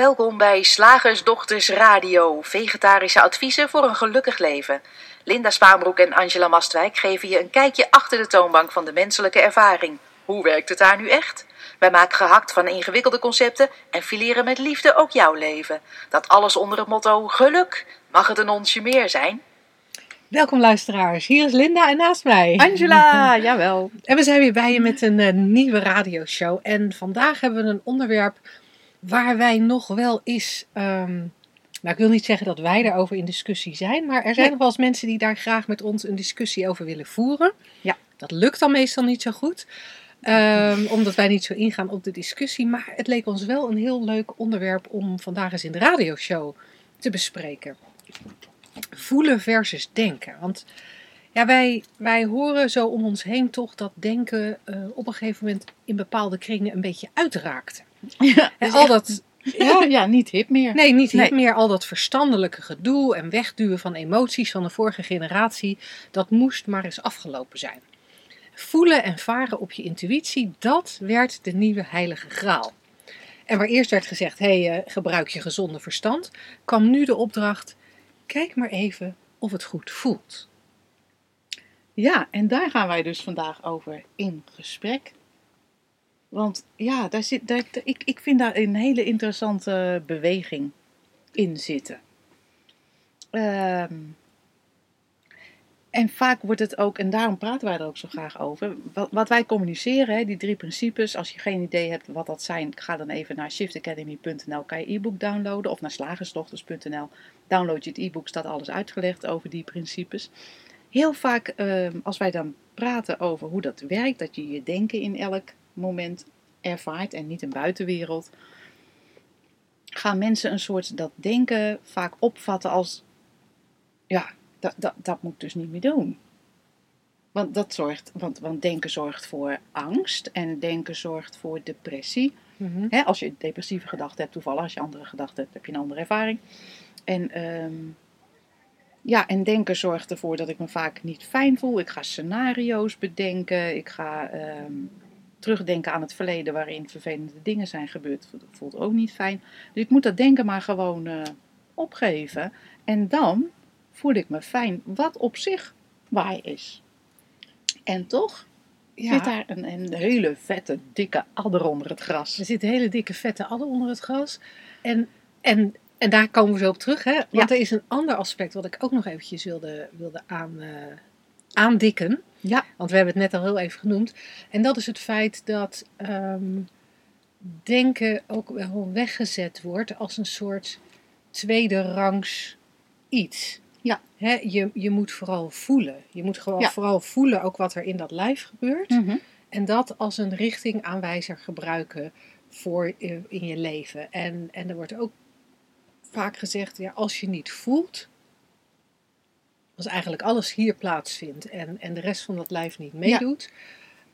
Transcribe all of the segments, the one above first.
Welkom bij Slagersdochters Radio, vegetarische adviezen voor een gelukkig leven. Linda Spaanbroek en Angela Mastwijk geven je een kijkje achter de toonbank van de menselijke ervaring. Hoe werkt het daar nu echt? Wij maken gehakt van ingewikkelde concepten en fileren met liefde ook jouw leven. Dat alles onder het motto geluk. Mag het een onsje meer zijn? Welkom luisteraars, hier is Linda en naast mij Angela, jawel. En we zijn weer bij je met een uh, nieuwe radioshow. En vandaag hebben we een onderwerp waar wij nog wel eens. Um, nou, ik wil niet zeggen dat wij daarover in discussie zijn, maar er zijn nog wel eens mensen die daar graag met ons een discussie over willen voeren. Ja. Dat lukt dan meestal niet zo goed, um, omdat wij niet zo ingaan op de discussie. Maar het leek ons wel een heel leuk onderwerp om vandaag eens in de radioshow te bespreken. Voelen versus denken. Want ja, wij, wij horen zo om ons heen toch dat denken uh, op een gegeven moment in bepaalde kringen een beetje uitraakte. Ja, En al dat, ja, ja, niet hip meer. nee, niet Nee. hip meer al dat verstandelijke gedoe en wegduwen van emoties van de vorige generatie, dat moest maar eens afgelopen zijn. Voelen en varen op je intuïtie, dat werd de nieuwe heilige graal. En waar eerst werd gezegd, hé, hey, uh, gebruik je gezonde verstand, kwam nu de opdracht, kijk maar even of het goed voelt. Ja, en daar gaan wij dus vandaag over in gesprek. Want ja, daar zit, ik, ik vind daar een hele interessante beweging in zitten. Um, en vaak wordt het ook, en daarom praten wij er ook zo graag over, wat, wij communiceren, hè, die drie principes. Als je geen idee hebt wat dat zijn, ga dan even naar shiftacademy.nl, kan je e-book downloaden. Of naar slagersdochters.nl, download je het e-book, staat alles uitgelegd over die principes. Heel vaak, um, als wij dan praten over hoe dat werkt, dat je je denken in elk moment ervaart en niet een buitenwereld, gaan mensen een soort dat denken vaak opvatten als, ja, dat, dat, dat moet ik dus niet meer doen. Want, dat zorgt, want, want denken zorgt voor angst en denken zorgt voor depressie. Mhm. Als je depressieve gedachten hebt, toevallig als je andere gedachten hebt, heb je een andere ervaring. En, um, ja, en denken zorgt ervoor dat ik me vaak niet fijn voel. Ik ga scenario's bedenken. Ik ga um, terugdenken aan het verleden waarin vervelende dingen zijn gebeurd. Dat voelt ook niet fijn. Dus ik moet dat denken maar gewoon uh, opgeven. En dan voel ik me fijn, wat op zich waar is. En toch ja. zit daar een, een, hele vette, dikke adder onder het gras. Er zit een hele dikke, vette adder onder het gras. En, en, en daar komen we zo op terug, hè? Want ja. er is een ander aspect wat ik ook nog eventjes wilde, wilde aan, uh, aandikken. Ja. Want we hebben het net al heel even genoemd. En dat is het feit dat um, denken ook wel weggezet wordt als een soort tweede rangs iets. Ja. He, je, je moet vooral voelen. Je moet gewoon ja. vooral voelen ook wat er in dat lijf gebeurt. Mm -hmm. En dat als een richtingaanwijzer gebruiken voor in je leven. En, en er wordt ook vaak gezegd, ja, als je niet voelt, als eigenlijk alles hier plaatsvindt en, en de rest van dat lijf niet meedoet,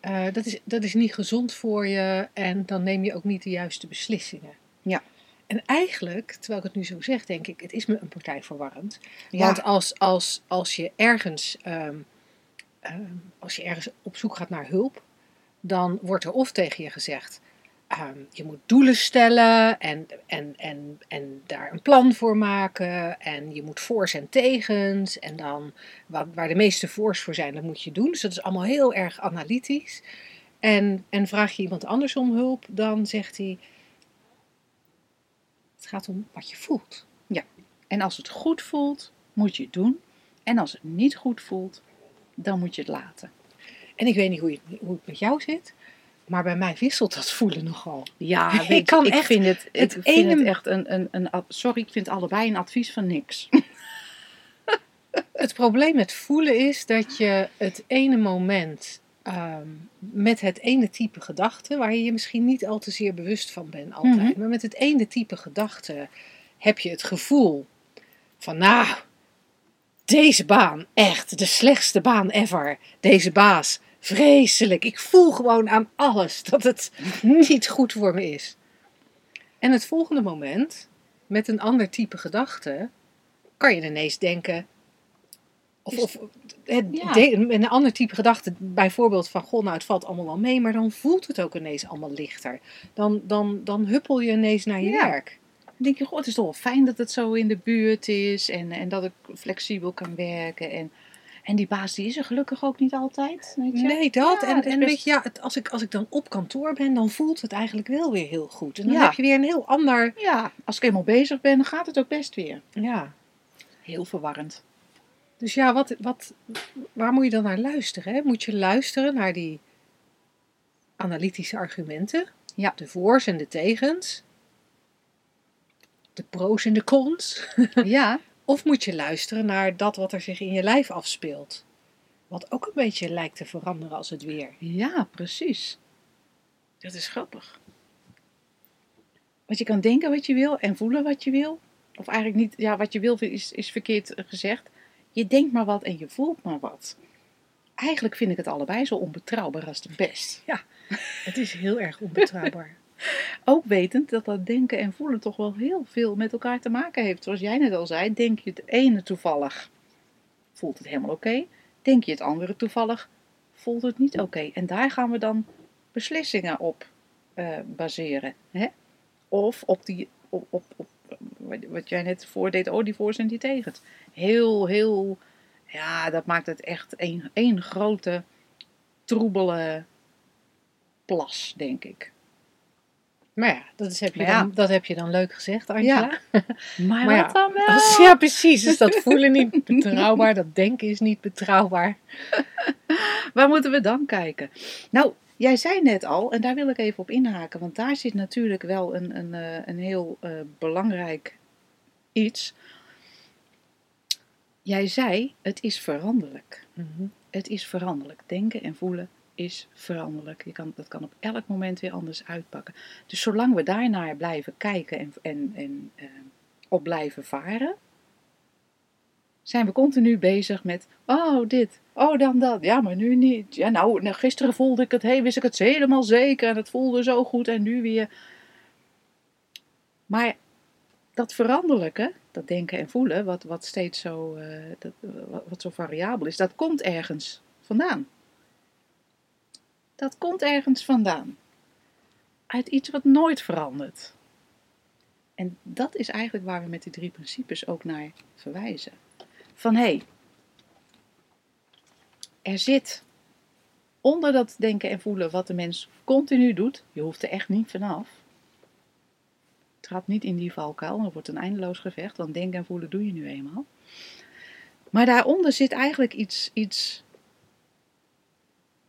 ja. uh, dat, is, dat is niet gezond voor je en dan neem je ook niet de juiste beslissingen. Ja. En eigenlijk, terwijl ik het nu zo zeg, denk ik, het is me een partij verwarrend. Ja. Want als, als, als, je ergens, um, um, als je ergens op zoek gaat naar hulp, dan wordt er of tegen je gezegd, um, je moet doelen stellen en, en, en, en daar een plan voor maken. En je moet voor's en tegens. En dan, waar, waar de meeste voor's voor zijn, dat moet je doen. Dus dat is allemaal heel erg analytisch. En, en vraag je iemand anders om hulp, dan zegt hij... Het gaat om wat je voelt. Ja, en als het goed voelt, moet je het doen. En als het niet goed voelt, dan moet je het laten. En ik weet niet hoe, je, hoe het met jou zit, maar bij mij wisselt dat voelen nogal. Ja, weet ik, kan ik echt, vind het, ik het vind ene... het echt een, een, een, sorry, ik vind allebei een advies van niks. het probleem met voelen is dat je het ene moment um, met het ene type gedachte, waar je je misschien niet al te zeer bewust van bent altijd, mm -hmm. maar met het ene type gedachte heb je het gevoel van, nou, deze baan, echt de slechtste baan ever. Deze baas, vreselijk. Ik voel gewoon aan alles dat het niet goed voor me is. En het volgende moment, met een ander type gedachte, kan je ineens denken, Of, of het, Ja. de- met een ander type gedachte, bijvoorbeeld van, goh, nou het valt allemaal wel mee, maar dan voelt het ook ineens allemaal lichter. Dan, dan, dan huppel je ineens naar je Ja. werk. denk je, goh, het is toch wel fijn dat het zo in de buurt is en, en dat ik flexibel kan werken. En, en die baas die is er gelukkig ook niet altijd. Weet je? Nee, dat. Ja, en en best- weet je, ja, het, als, ik, als ik dan op kantoor ben, dan voelt het eigenlijk wel weer heel goed. En dan Ja. heb je weer een heel ander... Ja, als ik eenmaal bezig ben, dan gaat het ook best weer. Ja. Heel verwarrend. Dus ja, wat, wat, waar moet je dan naar luisteren? Hè? Moet je luisteren naar die analytische argumenten? Ja. De voor's en de tegens? De pro's en de cons? Ja, Of moet je luisteren naar dat wat er zich in je lijf afspeelt? Wat ook een beetje lijkt te veranderen als het weer. ja, precies. Dat is grappig. Want je kan denken wat je wil en voelen wat je wil. Of eigenlijk niet, ja, wat je wil is, is verkeerd gezegd. Je denkt maar wat en je voelt maar wat. Eigenlijk vind ik het allebei zo onbetrouwbaar als de best. Het is heel erg onbetrouwbaar. Ook wetend dat dat denken en voelen toch wel heel veel met elkaar te maken heeft. Zoals jij net al zei, denk je het ene toevallig, voelt het helemaal oké. Denk je het andere toevallig, voelt het niet oké. En daar gaan we dan beslissingen op eh, baseren. Hè? Of op die, op, op, wat- jij net voordeed, oh die voor's en die tegens. Heel, heel, ja, dat maakt het echt één grote troebele plas, denk ik. Maar ja, dat, is, heb je ja. dan, dat heb je dan leuk gezegd, Angela. Maar, wat dan wel? Ja, precies. Dus dat voelen niet betrouwbaar, dat denken is niet betrouwbaar. Waar moeten we dan kijken? Nou, jij zei net al, en daar wil ik even op inhaken, want daar zit natuurlijk wel een, een, eh, een heel eh, belangrijk iets. Jij zei, het is veranderlijk. Het is veranderlijk. Denken en voelen is veranderlijk. Je kan, dat kan op elk moment weer anders uitpakken. Dus zolang we daarnaar blijven kijken en, en, en eh, op blijven varen, zijn we continu bezig met, oh dit, oh dan dat, ja maar nu niet. Ja nou, nou gisteren voelde ik het, hey, wist ik het helemaal zeker en het voelde zo goed en nu weer. Maar dat veranderlijke, dat denken en voelen, wat, wat steeds zo, eh, dat, wat, wat zo variabel is, dat komt ergens vandaan. Dat komt ergens vandaan. Uit iets wat nooit verandert. En dat is eigenlijk waar we met die drie principes ook naar verwijzen. Van hé, hey, er zit onder dat denken en voelen wat de mens continu doet. Je hoeft er echt niet vanaf. Trap niet in die valkuil, dan wordt een eindeloos gevecht, want denken en voelen doe je nu eenmaal. Maar daaronder zit eigenlijk iets, iets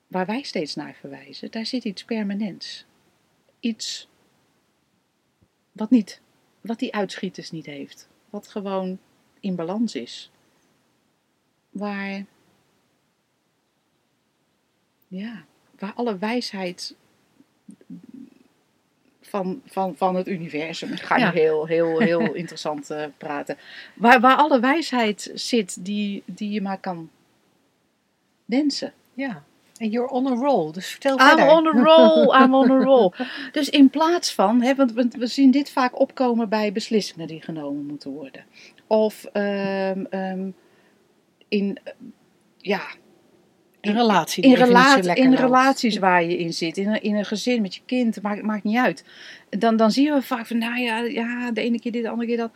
waar wij steeds naar verwijzen. Daar zit iets permanents. Iets wat niet, wat die uitschieters niet heeft. Wat gewoon in balans is. Waar, ja, waar alle wijsheid van, van, van het universum. Ik ga Ja. nu heel, heel, heel interessant eh, praten. Waar, waar alle wijsheid zit die, die je maar kan wensen. Ja. En you're on a roll, dus vertel I'm verder. on a roll, I'm on a roll. Dus in plaats van, hè, want we, zien dit vaak opkomen bij beslissingen die genomen moeten worden. Of ehm, ehm, in, eh, ja, Een relatie. in, in loopt. relaties waar je in zit, in een, in een gezin met je kind, het maakt, maakt niet uit. Dan, dan zien we vaak van, nou ja, ja, de ene keer dit, de andere keer dat.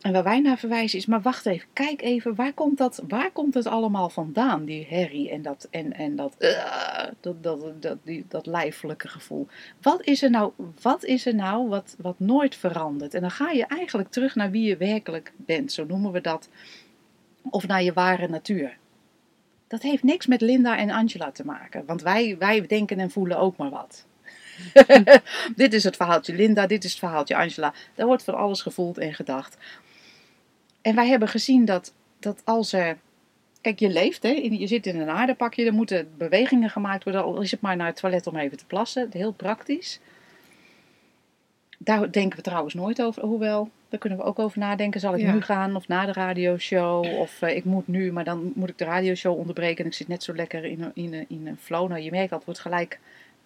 En waar wij naar verwijzen is, maar wacht even, kijk even, waar komt dat, waar komt het allemaal vandaan, die herrie en dat, en, en dat, eh, dat, dat, dat, die, dat lijfelijke gevoel. Wat is er nou, wat, is er nou wat, wat nooit verandert? En dan ga je eigenlijk terug naar wie je werkelijk bent, zo noemen we dat, of naar je ware natuur. Dat heeft niks met Linda en Angela te maken, want wij, wij denken en voelen ook maar wat. dit is het verhaaltje Linda, dit is het verhaaltje Angela. Daar wordt van alles gevoeld en gedacht. En wij hebben gezien dat, dat als er. Kijk, je leeft, hè? je zit in een aardepakje, er moeten bewegingen gemaakt worden, al is het maar naar het toilet om even te plassen. Heel praktisch. Daar denken we trouwens nooit over, hoewel, daar kunnen we ook over nadenken. Zal ik Ja. nu gaan of na de radioshow? Of eh, ik moet nu, maar dan moet ik de radioshow onderbreken en ik zit net zo lekker in een, in een, in een flow. Nou, je merkt dat het wordt gelijk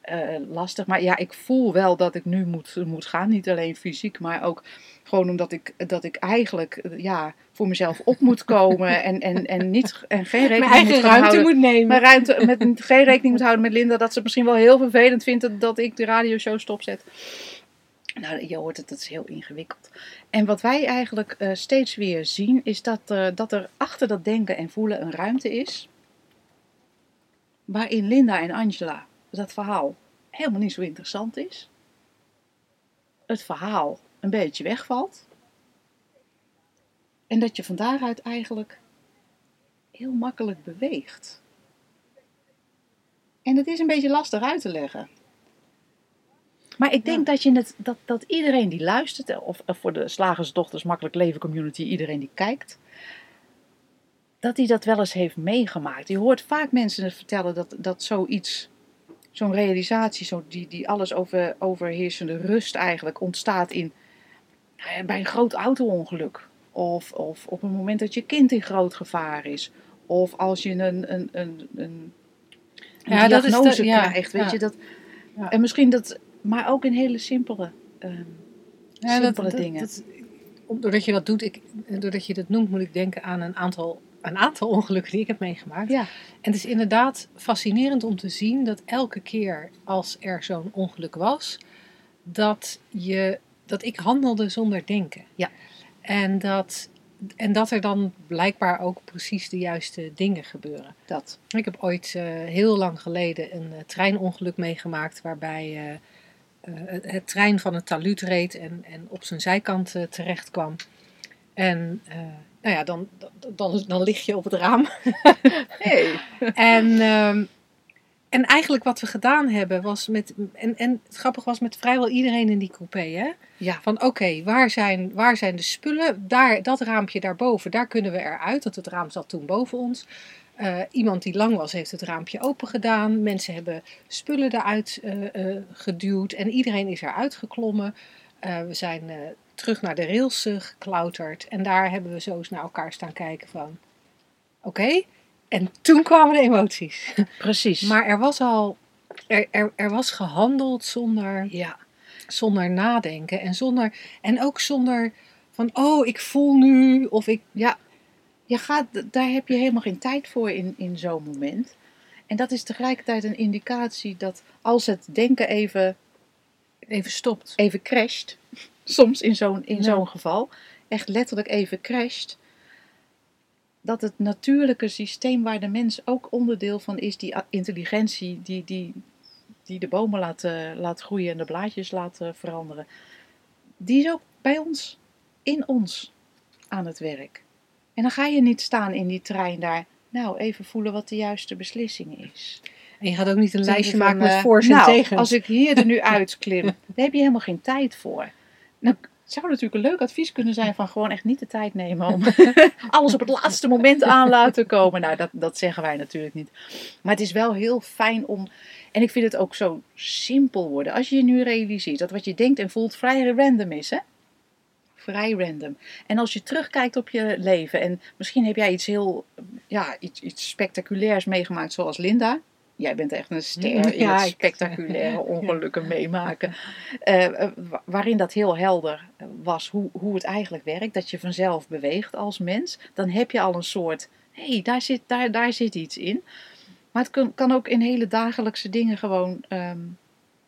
eh, lastig. Maar ja, ik voel wel dat ik nu moet, moet gaan. Niet alleen fysiek, maar ook gewoon omdat ik, dat ik eigenlijk eh, ja, voor mezelf op moet komen. En, en, en, niet, en geen rekening Mijn eigen moet ruimte houden. moet nemen. Mijn ruimte, met geen rekening moet houden met Linda. Dat ze het misschien wel heel vervelend vindt dat, dat ik de radioshow stopzet. Nou, je hoort het, het is heel ingewikkeld. En wat wij eigenlijk eh, steeds weer zien, is dat, dat er achter dat denken en voelen een ruimte is. Waarin Linda en Angela dat verhaal helemaal niet zo interessant is. Het verhaal een beetje wegvalt. En dat je van daaruit eigenlijk heel makkelijk beweegt. En het is een beetje lastig uit te leggen. Maar ik denk dat, je het, dat, dat iedereen die luistert, of, of voor de Slagersdochters Makkelijk Leven Community, iedereen die kijkt, dat hij dat wel eens heeft meegemaakt. Je hoort vaak mensen vertellen dat, dat zoiets, zo'n realisatie, zo die, die alles over, overheersende rust eigenlijk ontstaat in, nou bij een groot auto-ongeluk. Of, of op een moment dat je kind in groot gevaar is. Of als je een, een, een, een, een Ja, dat is diagnose de- ja, krijgt. Weet ja. je, dat. En misschien dat, maar ook in hele simpele, ehm, simpele dingen. Dat, doordat je dat doet, ik, doordat je dat noemt, moet ik denken aan een aantal, een aantal ongelukken die ik heb meegemaakt. ja, En het is inderdaad fascinerend om te zien dat elke keer als er zo'n ongeluk was, dat, je, dat ik handelde zonder denken. Ja. En dat, en dat er dan blijkbaar ook precies de juiste dingen gebeuren. dat. Ik heb ooit eh, heel lang geleden een eh, treinongeluk meegemaakt waarbij eh, het, het trein van het taluut reed en, en op zijn zijkant terecht kwam. En nou ja, dan, dan, dan, lig je op het raam. Hey. en, ehm, en eigenlijk wat we gedaan hebben was met. En, en het grappige was met vrijwel iedereen in die coupé. Hè? Ja, Van oké, waar, zijn, waar zijn de spullen? Daar, dat raampje daarboven, daar kunnen we eruit. Want het raam zat toen boven ons. Eh, iemand die lang was, heeft het raampje open gedaan. Mensen hebben spullen eruit eh, eh, geduwd. En iedereen is eruit geklommen. We zijn terug naar de rails eh, geklauterd. En daar hebben we zo eens naar elkaar staan kijken van... Oké, en toen kwamen de emoties. precies. Maar er was al... Er, er, er was gehandeld zonder ja, zonder nadenken en zonder en ook zonder van oh ik voel nu of ik ja, je gaat, daar heb je helemaal geen tijd voor in, in zo'n moment. En dat is tegelijkertijd een indicatie dat als het denken even, even stopt. even crasht, soms in zo'n in zo'n geval, echt letterlijk even crasht, dat het natuurlijke systeem waar de mens ook onderdeel van is, die intelligentie die, die, die de bomen laat, eh, laat groeien en de blaadjes laat eh, veranderen, die is ook bij ons, in ons, aan het werk. En dan ga je niet staan in die trein daar, nou even voelen wat de juiste beslissing is. En je gaat ook niet een lijstje maken met eh, voor's en nou, tegens. Als ik hier er nu uitklim, daar heb je helemaal geen tijd voor. Nou, het zou natuurlijk een leuk advies kunnen zijn van gewoon echt niet de tijd nemen om alles op het laatste moment aan laten komen. Nou, dat, dat zeggen wij natuurlijk niet. Maar het is wel heel fijn om. En ik vind het ook zo simpel worden. Als je je nu realiseert dat wat je denkt en voelt vrij random is, hè? Vrij random. En als je terugkijkt op je leven en misschien heb jij iets heel, ja, iets, iets spectaculairs meegemaakt zoals Linda. Jij bent echt een ster in het spectaculaire ongelukken meemaken. Eh, eh, wa- waarin dat heel helder was hoe, hoe het eigenlijk werkt. Dat je vanzelf beweegt als mens. Dan heb je al een soort, hé, hey, daar, zit, daar, daar zit iets in. Maar het kan, kan ook in hele dagelijkse dingen gewoon ehm,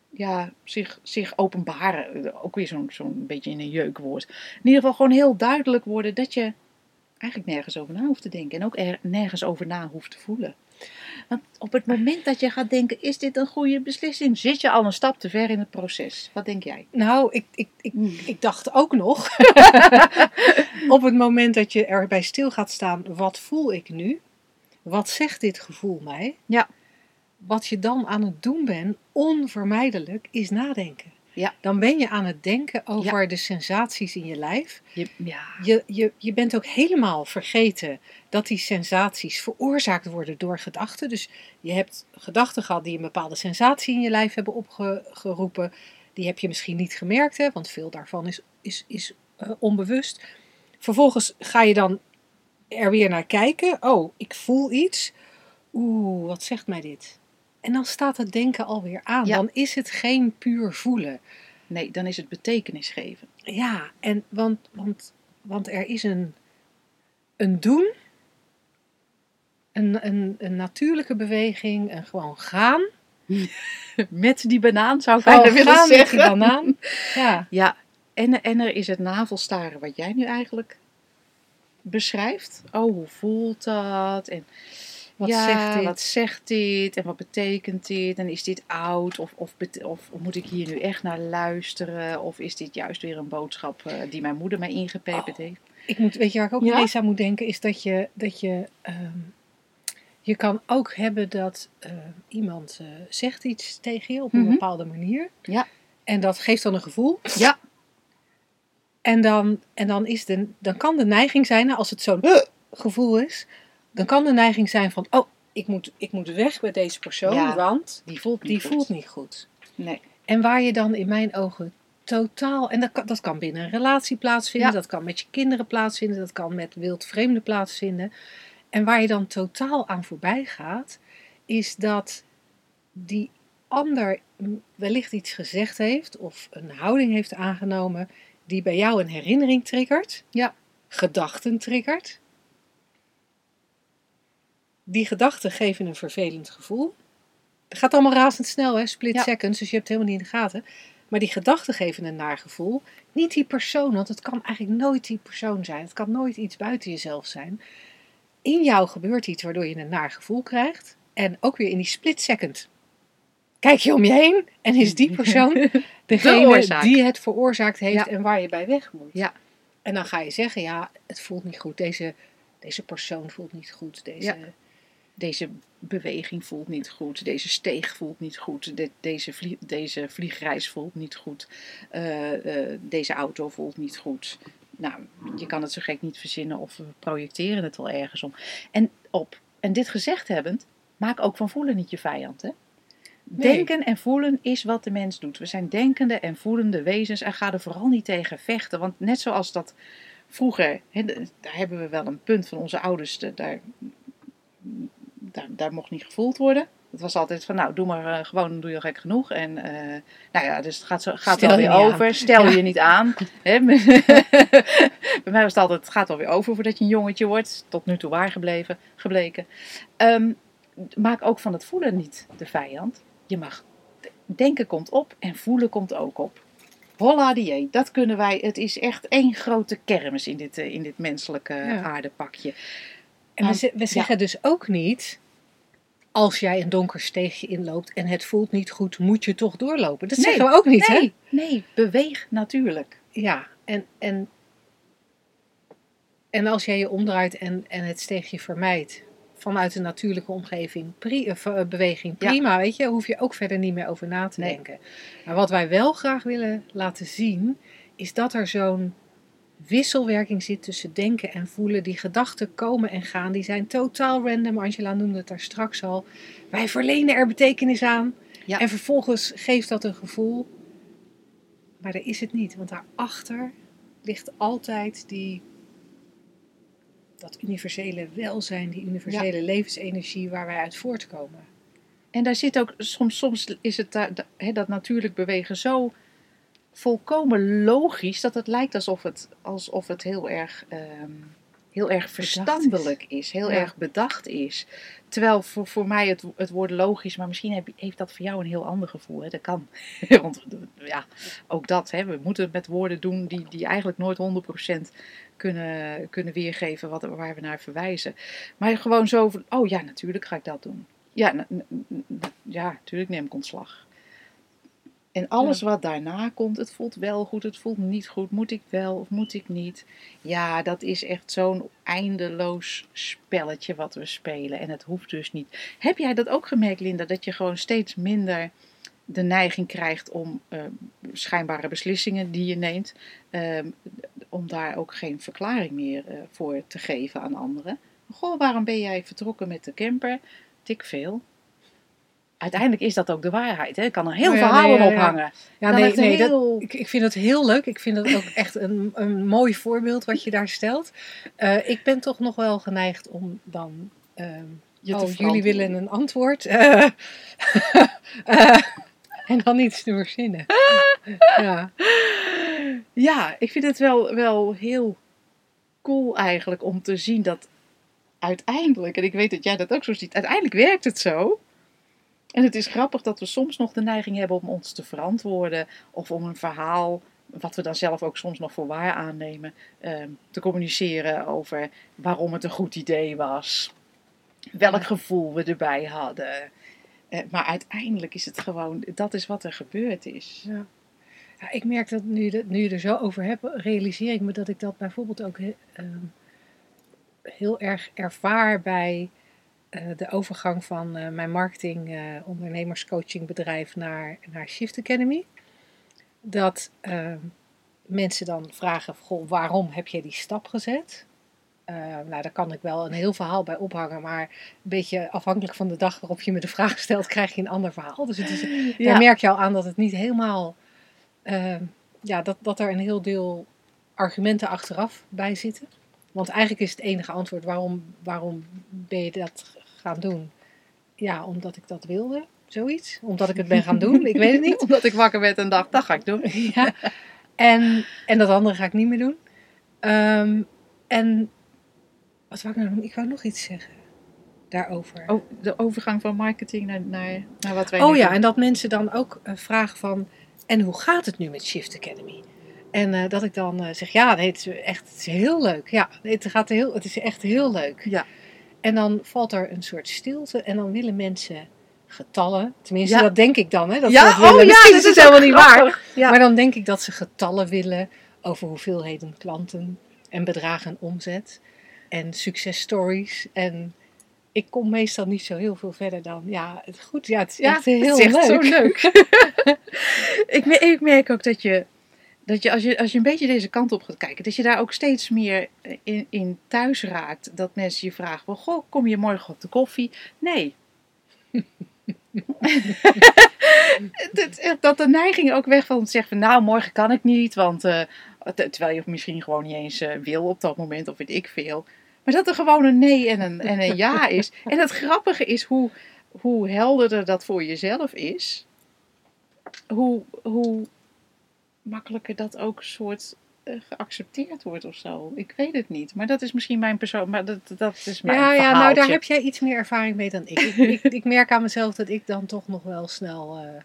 ja, zich, zich openbaren. Ook weer zo'n zo'n beetje in een jeukwoord. In ieder geval gewoon heel duidelijk worden dat je eigenlijk nergens over na hoeft te denken. En ook er nergens over na hoeft te voelen. Want op het moment dat je gaat denken, is dit een goede beslissing? Zit je al een stap te ver in het proces? Wat denk jij? Nou, ik, ik, ik, ik dacht ook nog, op het moment dat je erbij stil gaat staan, wat voel ik nu? Wat zegt dit gevoel mij? Ja. Wat je dan aan het doen bent, onvermijdelijk, is nadenken. Ja. Dan ben je aan het denken over de sensaties in je lijf. Je, ja, Je, je, je bent ook helemaal vergeten dat die sensaties veroorzaakt worden door gedachten. Dus je hebt gedachten gehad die een bepaalde sensatie in je lijf hebben opgeroepen. Die heb je misschien niet gemerkt, hè, want veel daarvan is, is, is eh, onbewust. Vervolgens ga je dan er weer naar kijken. Oh, ik voel iets. Oeh, wat zegt mij dit? En dan staat het denken alweer aan. Ja. Dan is het geen puur voelen. nee, dan is het betekenis geven. Ja, en want, want, want er is een, een doen, een, een, een natuurlijke beweging, een gewoon gaan. Met die banaan zou ik Oh, bijna willen gaan met zeggen. die banaan. Ja. Ja, en, en er is het navelstaren wat jij nu eigenlijk beschrijft. Oh, hoe voelt dat? En Wat ja, zegt dit? wat zegt dit? En wat betekent dit? En is dit oud? Of, of, of moet ik hier nu echt naar luisteren? Of is dit juist weer een boodschap eh, die mijn moeder mij ingepeperd Oh. heeft? Ik moet, weet je waar ik ook Ja? ineens aan moet denken, is dat je, dat je, ehm, je kan ook hebben dat eh, iemand eh, zegt iets tegen je op een Mhm. bepaalde manier. Ja. En dat geeft dan een gevoel. Ja. En dan, en dan, is de, dan kan de neiging zijn, als het zo'n gevoel is, dan kan de neiging zijn van, oh, ik moet, ik moet weg bij deze persoon, Ja. want Die voelt niet die goed. voelt niet goed. Nee. En waar je dan in mijn ogen totaal, en dat kan, dat kan binnen een relatie plaatsvinden, Ja. dat kan met je kinderen plaatsvinden, dat kan met wildvreemden plaatsvinden. En waar je dan totaal aan voorbij gaat, is dat die ander wellicht iets gezegd heeft of een houding heeft aangenomen die bij jou een herinnering triggert, Ja. gedachten triggert. Die gedachten geven een vervelend gevoel. Het gaat allemaal razendsnel, hè? split Ja. seconds, dus je hebt het helemaal niet in de gaten. Maar die gedachten geven een naar gevoel. Niet die persoon, want het kan eigenlijk nooit die persoon zijn. Het kan nooit iets buiten jezelf zijn. In jou gebeurt iets waardoor je een naar gevoel krijgt. En ook weer in die split second. Kijk je om je heen en is die persoon degene die het veroorzaakt heeft Ja. en waar je bij weg moet. Ja. En dan ga je zeggen, ja, het voelt niet goed. Deze, deze persoon voelt niet goed. Deze, Ja. Deze beweging voelt niet goed. Deze steeg voelt niet goed. de- deze, deze vliegreis voelt niet goed. eh, eh, deze auto voelt niet goed. Nou, je kan het zo gek niet verzinnen of we projecteren het wel ergens om. En, op. en dit gezegd hebbend, maak ook van voelen niet je vijand. Hè? Nee. Denken en voelen is wat de mens doet. We zijn denkende en voelende wezens en ga er vooral niet tegen vechten. Want net zoals dat vroeger, daar hebben we wel een punt van onze ouders, de- daar, daar, daar mocht niet gevoeld worden. Het was altijd van, nou, doe maar eh, gewoon, doe je al gek genoeg. En eh, nou ja, dus het gaat, zo, gaat wel weer aan. over. Stel je niet aan. Hè? Bij mij was het altijd, het gaat wel weer over voordat je een jongetje wordt. Tot nu toe waar gebleven, gebleken. Ehm, maak ook van het voelen niet de vijand. Je mag denken komt op en voelen komt ook op. Holla die, dat kunnen wij. Het is echt één grote kermis in dit, eh, in dit menselijke Ja. aardepakje. En we, Maar- we zeggen dus ook niet, als jij een donker steegje inloopt en het voelt niet goed, moet je toch doorlopen. Dat Nee, zeggen we ook niet, hè? Nee, nee, beweeg natuurlijk. Ja, en, en, en als jij je omdraait en, en het steegje vermijdt vanuit een natuurlijke omgeving, pri, of, eh, beweging, Ja. prima, weet je, hoef je ook verder niet meer over na te Nee. denken. Maar wat wij wel graag willen laten zien, is dat er zo'n wisselwerking zit tussen denken en voelen. Die gedachten komen en gaan, die zijn totaal random. Angela noemde het daar straks al. Wij verlenen er betekenis aan. Ja. En vervolgens geeft dat een gevoel. Maar daar is het niet, want daarachter ligt altijd die, dat universele welzijn, die universele levensenergie waar wij uit voortkomen. En daar zit ook, soms, soms is het hè, dat natuurlijk bewegen zo volkomen logisch dat het lijkt alsof het, alsof het heel erg, ehm, heel erg verstandelijk is. heel Ja. erg bedacht is. Terwijl voor, voor mij het, het woord logisch, maar misschien heb, heeft dat voor jou een heel ander gevoel. Hè? Dat kan. Want ja, ook dat, hè, we moeten het met woorden doen die, die eigenlijk nooit 100% kunnen, kunnen weergeven wat, waar we naar verwijzen. Maar gewoon zo van, oh ja, natuurlijk ga ik dat doen. Ja, na- na- na- ja, natuurlijk neem ik ontslag. En alles wat daarna komt, het voelt wel goed, het voelt niet goed. Moet ik wel of moet ik niet? Ja, dat is echt zo'n eindeloos spelletje wat we spelen. En het hoeft dus niet. Heb jij dat ook gemerkt, Linda? Dat je gewoon steeds minder de neiging krijgt om eh, schijnbare beslissingen die je neemt, eh, om daar ook geen verklaring meer eh, voor te geven aan anderen. Goh, waarom ben jij vertrokken met de camper? Tik veel. Uiteindelijk is dat ook de waarheid. Hè? Ik kan er heel Oh ja, verhaal nee, ja, ja. ophangen. Ja, Dan nee, nee dat, ik, ik vind het heel leuk. Ik vind het ook echt een, een mooi voorbeeld wat je daar stelt. Eh, ik ben toch nog wel geneigd om dan. Je te oh, jullie willen een antwoord. Eh, en dan iets te verzinnen. ja. Ja, ik vind het wel, wel heel cool eigenlijk om te zien dat uiteindelijk, en ik weet dat jij dat ook zo ziet, uiteindelijk werkt het zo. En het is grappig dat we soms nog de neiging hebben om ons te verantwoorden of om een verhaal, wat we dan zelf ook soms nog voor waar aannemen, ehm, te communiceren over waarom het een goed idee was, welk gevoel we erbij hadden. Eh, maar uiteindelijk is het gewoon, dat is wat er gebeurd is. Ja. Ja, ik merk dat nu, dat nu je er zo over hebt, realiseer ik me dat ik dat bijvoorbeeld ook ehm, heel erg ervaar bij de overgang van eh, mijn marketing eh ondernemerscoachingbedrijf naar, naar Shift Academy. Dat ehm, mensen dan vragen, goh, waarom heb je die stap gezet? Eh, nou, daar kan ik wel een heel verhaal bij ophangen, maar een beetje afhankelijk van de dag waarop je me de vraag stelt, krijg je een ander verhaal. Dus het is, daar merk je al aan dat het niet helemaal. ehm, ja, dat, dat er een heel deel argumenten achteraf bij zitten. Want eigenlijk is het enige antwoord waarom, waarom ben je dat gaan doen? Ja, omdat ik dat wilde, zoiets. Omdat ik het ben gaan doen, ik weet het niet. Omdat ik wakker werd en dacht, dat ga ik doen. Ja. En, en dat andere ga ik niet meer doen. Ehm, en wat wou ik nou doen? Ik wou nog iets zeggen daarover. Oh, de overgang van marketing naar, naar, naar wat wij Oh ja, doen. en dat mensen dan ook eh, vragen van, en hoe gaat het nu met Shift Academy? En eh, dat ik dan eh, zeg, ja, nee, het is echt het is heel leuk. Ja, het, gaat heel, het is echt heel leuk. Ja. En dan valt er een soort stilte en dan willen mensen getallen. Tenminste, Ja. dat denk ik dan. Hè, dat Ja, dat willen. oh ja, Misschien dat is het is helemaal niet waar. Ja. Maar dan denk ik dat ze getallen willen over hoeveelheden klanten en bedragen en omzet. En successtories. En ik kom meestal niet zo heel veel verder dan, ja, het goed, ja, het is Ja, echt heel het is echt leuk. zo leuk. ik merk ook dat je, dat je als, je als je een beetje deze kant op gaat kijken, dat je daar ook steeds meer in, in thuis raakt. Dat mensen je vragen, goh, kom je morgen op de koffie? Nee. Het- het- dat de neiging ook weg van te zeggen van, nou, morgen kan ik niet, want eh, te- terwijl je misschien gewoon niet eens eh, wil op dat moment, of weet ik veel. Maar dat er gewoon een nee en een, en een ja is. En het grappige is hoe, hoe helderder dat voor jezelf is, hoe, hoe makkelijker dat ook soort eh, geaccepteerd wordt of zo. Ik weet het niet. Maar dat is misschien mijn persoon. Maar dat, dat is mijn Ja, ja, nou daar heb jij iets meer ervaring mee dan ik. ik, ik, ik merk aan mezelf dat ik dan toch nog wel snel. eh,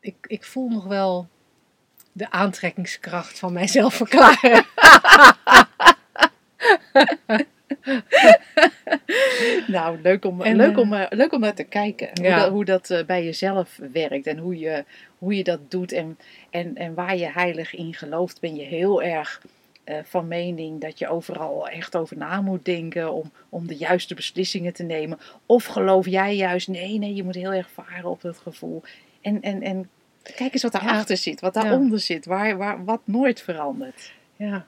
ik, ik voel nog wel de aantrekkingskracht van mijzelf verklaren. Nou, leuk om, En, leuk eh, om, eh, leuk om naar te kijken. Hoe Ja. dat, hoe dat eh, bij jezelf werkt en hoe je, hoe je dat doet. En, en, en waar je heilig in gelooft, ben je heel erg van mening dat je overal echt over na moet denken om, om de juiste beslissingen te nemen. Of geloof jij juist, nee, nee, je moet heel erg varen op dat gevoel. En, en, en kijk eens wat daarachter zit, wat Ja. daaronder zit, waar, waar, wat nooit verandert. Ja.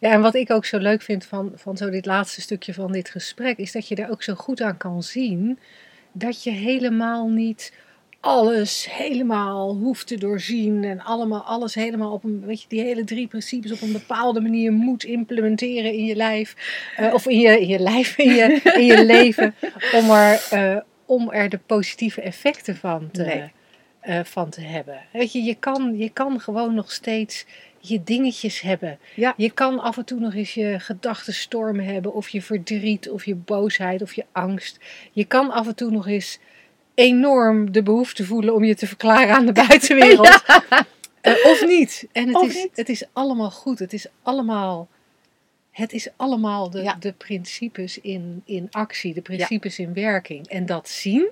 Ja, en wat ik ook zo leuk vind van, van zo dit laatste stukje van dit gesprek, is dat je er ook zo goed aan kan zien dat je helemaal niet alles helemaal hoeft te doorzien en allemaal alles helemaal op een, weet je, die hele drie principes op een bepaalde manier moet implementeren in je lijf, eh, of in je, in je lijf, in je, in je leven, om er, eh, om er de positieve effecten van te, Nee. eh, van te hebben. Weet je, je kan, je kan gewoon nog steeds je dingetjes hebben. Ja. Je kan af en toe nog eens je gedachtenstormen hebben, of je verdriet, of je boosheid, of je angst. Je kan af en toe nog eens enorm de behoefte voelen om je te verklaren aan de buitenwereld. Eh, of niet. En het, Of is, niet. het is allemaal goed. Het is allemaal, het is allemaal de, Ja. de principes in, in actie, de principes in werking. En dat zien,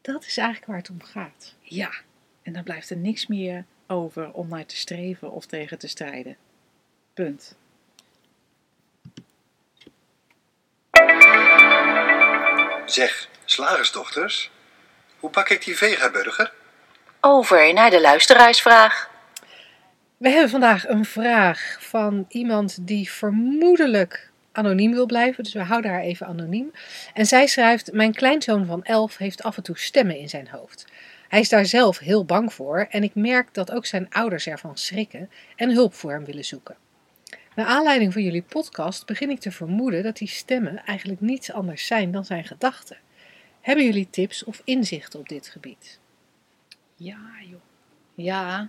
dat is eigenlijk waar het om gaat. Ja, en dan blijft er niks meer over om naar te streven of tegen te strijden. Punt. Zeg, slagersdochters, hoe bak ik die vegaburger? Over naar de luisteraarsvraag. We hebben vandaag een vraag van iemand die vermoedelijk anoniem wil blijven. Dus we houden haar even anoniem. En zij schrijft: Mijn kleinzoon van 11 heeft af en toe stemmen in zijn hoofd. Hij is daar zelf heel bang voor en ik merk dat ook zijn ouders ervan schrikken en hulp voor hem willen zoeken. Naar aanleiding van jullie podcast begin ik te vermoeden dat die stemmen eigenlijk niets anders zijn dan zijn gedachten. Hebben jullie tips of inzichten op dit gebied? Ja, joh. Ja.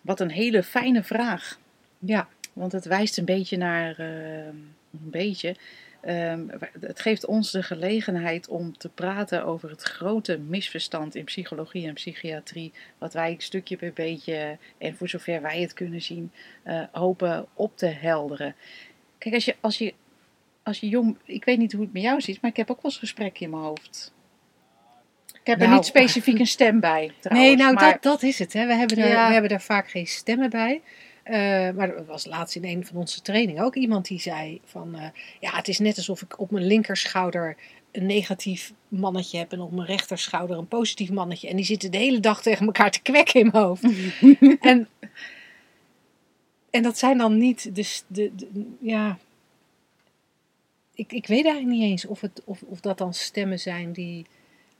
Wat een hele fijne vraag. Ja, Want het wijst een beetje naar. eh, een beetje. Ehm, het geeft ons de gelegenheid om te praten over het grote misverstand in psychologie en psychiatrie. Wat wij stukje per beetje, en voor zover wij het kunnen zien, eh, hopen op te helderen. Kijk, als je, als, je, als je jong. Ik weet niet hoe het met jou zit, maar ik heb ook wel eens gesprekken in mijn hoofd. Ik heb er Nou, niet specifiek een stem bij. Trouwens, nee, nou maar, dat, dat is het. Hè. We, hebben er, Ja. we hebben daar vaak geen stemmen bij. Eh, maar er was laatst in een van onze trainingen ook iemand die zei van... eh, ja, het is net alsof ik op mijn linkerschouder een negatief mannetje heb... en op mijn rechterschouder een positief mannetje. En die zitten de hele dag tegen elkaar te kwekken in mijn hoofd. en, en dat zijn dan niet de... de, de- ja... Ik, ik weet eigenlijk niet eens of, het, of, of dat dan stemmen zijn die...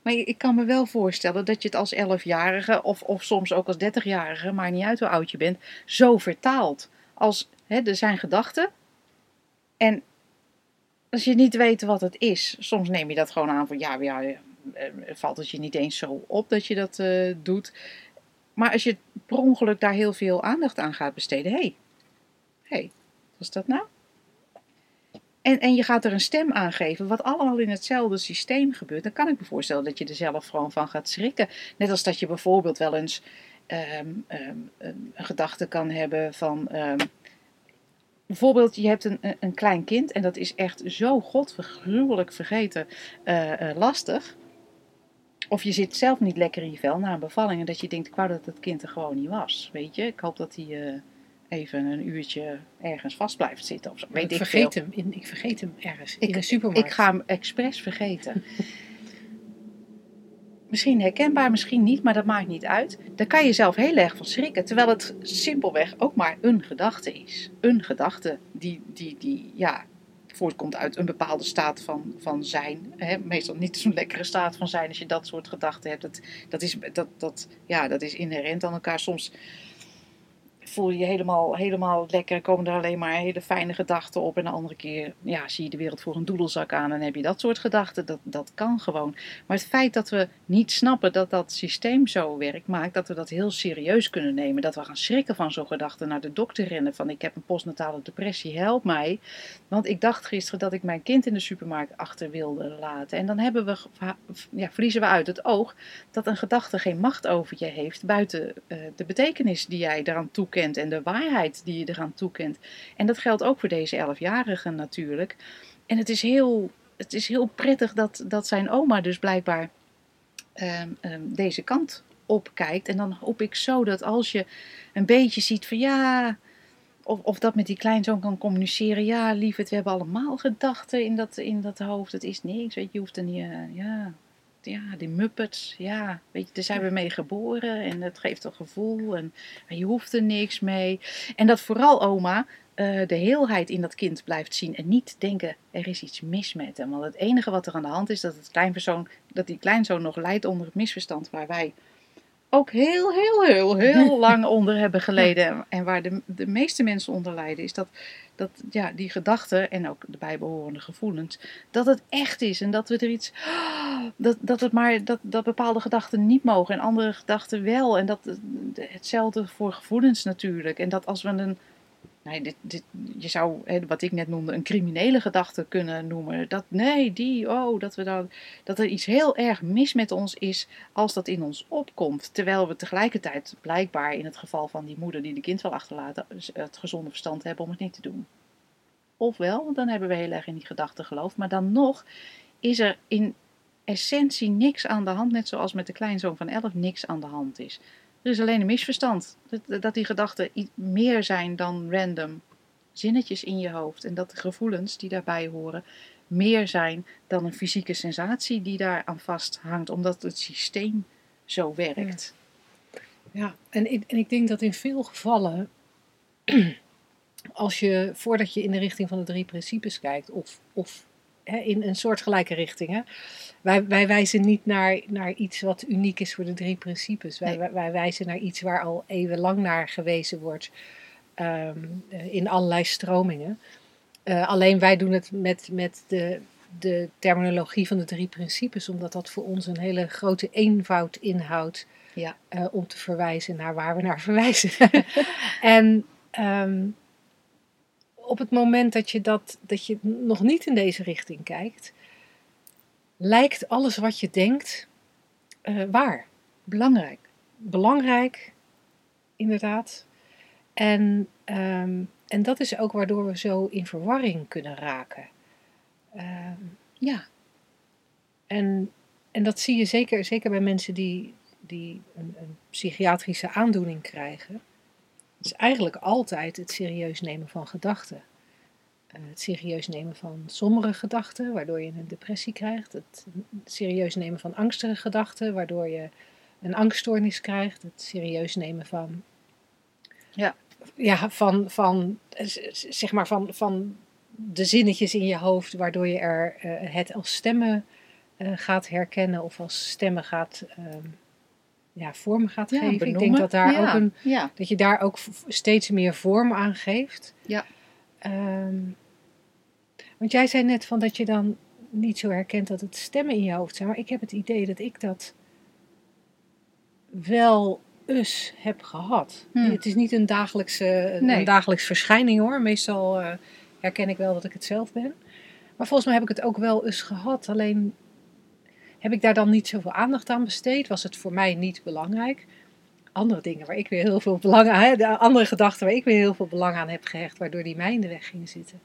Maar ik kan me wel voorstellen dat je het als 11-jarige of, of soms ook als 30-jarige, maar niet uit hoe oud je bent, zo vertaalt. Als hè, er zijn gedachten en als je niet weet wat het is, soms neem je dat gewoon aan van ja, ja eh, valt het je niet eens zo op dat je dat eh, doet. Maar als je per ongeluk daar heel veel aandacht aan gaat besteden, hé, hey, hey, wat is dat nou? En, en je gaat er een stem aan geven, wat allemaal in hetzelfde systeem gebeurt. Dan kan ik me voorstellen dat je er zelf gewoon van gaat schrikken. Net als dat je bijvoorbeeld wel eens ehm, een gedachte kan hebben van. ehm, bijvoorbeeld, je hebt een, een- een klein kind en dat is echt zo godvergruwelijk vergeten eh, eh, lastig. Of je zit zelf niet lekker in je vel na een bevalling en dat je denkt, ik wou dat het kind er gewoon niet was. Weet je, ik hoop dat hij eh, even een uurtje ergens vast blijft zitten of zo. Weet ik, ik vergeet veel. hem in, ik vergeet hem ergens Ik- in een supermarkt. Ik ga hem expres vergeten. misschien herkenbaar, misschien niet, maar dat maakt niet uit. Daar kan je zelf heel erg van schrikken. Terwijl het simpelweg ook maar een gedachte is. Een gedachte die, die, die ja, voortkomt uit een bepaalde staat van, van zijn. Meestal niet zo'n lekkere staat van zijn als je dat soort gedachten hebt. Dat, dat, is, dat, dat, ja, dat is inherent aan elkaar. Soms voel je je helemaal, helemaal lekker, komen er alleen maar hele fijne gedachten op. En de andere keer ja, zie je de wereld voor een doedelzak aan en heb je dat soort gedachten. Dat, dat kan gewoon. Maar het feit dat we niet snappen dat dat systeem zo werkt, maakt dat we dat heel serieus kunnen nemen. Dat we gaan schrikken van zo'n gedachte, naar de dokter rennen van ik heb een postnatale depressie, help mij. Want ik dacht gisteren dat ik mijn kind in de supermarkt achter wilde laten. En dan hebben we, ja, verliezen we uit het oog dat een gedachte geen macht over je heeft buiten eh, de betekenis die jij eraan toekent en de waarheid die je eraan toekent. En dat geldt ook voor deze elfjarigen natuurlijk. En het is heel, het is heel prettig dat, dat zijn oma dus blijkbaar ehm, ehm, deze kant opkijkt. En dan hoop ik zo dat als je een beetje ziet van ja, of, of dat met die kleinzoon kan communiceren. Ja, lieverd, we hebben allemaal gedachten in dat, in dat hoofd. Het is niks, weet je, je hoeft er niet, eh, ja, ja, die Muppets, ja, weet je, daar zijn we mee geboren en dat geeft een gevoel en je hoeft er niks mee. En dat vooral oma eh, de heelheid in dat kind blijft zien en niet denken er is iets mis met hem. Want het enige wat er aan de hand is dat, het kleinpersoon, dat die kleinzoon nog lijdt onder het misverstand waar wij ook heel, heel, heel, heel lang onder hebben geleden. En waar de, de meeste mensen onder lijden, is dat, dat ja, die gedachten en ook de bijbehorende gevoelens, dat het echt is en dat we er iets. Dat, dat het maar dat, dat bepaalde gedachten niet mogen en andere gedachten wel. En dat hetzelfde voor gevoelens natuurlijk. En dat als we een. Nee, dit, dit, je zou, hè, wat ik net noemde, een criminele gedachte kunnen noemen. Dat nee, die, oh, dat, we dan, dat er iets heel erg mis met ons is als dat in ons opkomt. Terwijl we tegelijkertijd blijkbaar in het geval van die moeder die de kind wil achterlaten, het gezonde verstand hebben om het niet te doen. Ofwel, dan hebben we heel erg in die gedachte geloofd. Maar dan nog is er in essentie niks aan de hand. Net zoals met de kleinzoon van 11 niks aan de hand is. Er is alleen een misverstand. Dat, die gedachten meer zijn dan random zinnetjes in je hoofd. En dat de gevoelens die daarbij horen meer zijn dan een fysieke sensatie die daar aan vasthangt. Omdat het systeem zo werkt. Ja, en ik, en ik denk dat in veel gevallen, als je voordat je in de richting van de drie principes kijkt, of, of hè, in een soortgelijke richting, hè, wij, wij wijzen niet naar, naar iets wat uniek is voor de drie principes. Wij, Nee. wij, wij wijzen naar iets waar al eeuwenlang naar gewezen wordt ehm, eh, in allerlei stromingen. Eh, alleen wij doen het met, met de, de terminologie van de drie principes, omdat dat voor ons een hele grote eenvoud inhoudt Ja. eh, om te verwijzen naar waar we naar verwijzen. en ehm, op het moment dat je, dat, dat je nog niet in deze richting kijkt, lijkt alles wat je denkt eh, waar. Belangrijk. Belangrijk, inderdaad. En, ehm, en dat is ook waardoor we zo in verwarring kunnen raken. Ehm, Ja. en, en dat zie je zeker, zeker bij mensen die, die een, een psychiatrische aandoening krijgen. Het is eigenlijk altijd het serieus nemen van gedachten. Eh, het serieus nemen van sombere gedachten, waardoor je een depressie krijgt. Het serieus nemen van angstige gedachten, waardoor je een angststoornis krijgt. Het serieus nemen van. Ja. Ja, van, van, zeg maar van, van de zinnetjes in je hoofd, waardoor je er eh, het als stemmen eh, gaat herkennen of als stemmen gaat, ehm, ja, vorm gaat Ja, geven. Ik denk dat, daar Ja, ook een, Ja. dat je daar ook steeds meer vorm aan geeft. Ja. Ehm, want jij zei net van dat je dan niet zo herkent dat het stemmen in je hoofd zijn. Maar ik heb het idee dat ik dat wel eens heb gehad. Hmm. Het is niet een dagelijkse Nee. een dagelijks verschijning hoor. Meestal eh, herken ik wel dat ik het zelf ben. Maar volgens mij heb ik het ook wel eens gehad. Alleen heb ik daar dan niet zoveel aandacht aan besteed. Was het voor mij niet belangrijk. Andere dingen waar ik weer heel veel belang aan heb. De andere gedachten waar ik weer heel veel belang aan heb gehecht. Waardoor die mij in de weg gingen zitten.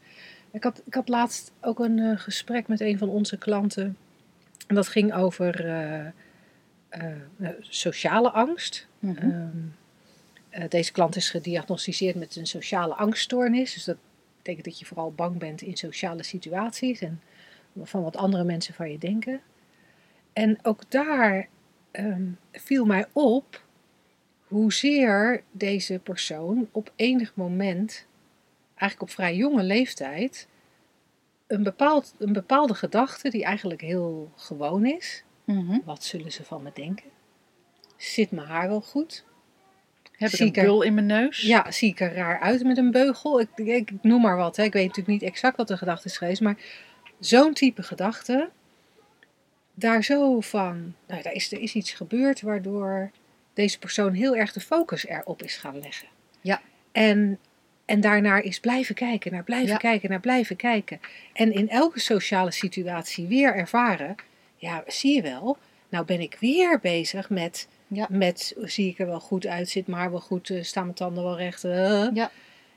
Ik had, ik had laatst ook een eh, gesprek met een van onze klanten. En dat ging over eh, eh, sociale angst. Mhm. Ehm, eh, deze klant is gediagnosticeerd met een sociale angststoornis. Dus dat betekent dat je vooral bang bent in sociale situaties en van wat andere mensen van je denken. En ook daar ehm, viel mij op hoezeer deze persoon op enig moment, eigenlijk op vrij jonge leeftijd, een, bepaald, een bepaalde gedachte die eigenlijk heel gewoon is. Mhm. Wat zullen ze van me denken? Zit mijn haar wel goed? Heb ik Zie een ik bul in mijn neus? Ja, zie ik er raar uit met een beugel? Ik, ik, ik noem maar wat. Hè. Ik weet natuurlijk niet exact wat de gedachte is geweest. Maar zo'n type gedachte. Daar zo van. Nou, daar is, er is iets gebeurd waardoor deze persoon heel erg de focus erop is gaan leggen. Ja. En, en daarnaar is blijven kijken, naar blijven Ja. kijken, naar blijven kijken. En in elke sociale situatie weer ervaren. Ja, zie je wel. Nou ben ik weer bezig met Ja. met zie ik er wel goed uit, zit maar wel goed, eh, staan mijn tanden wel recht. eh. Ja.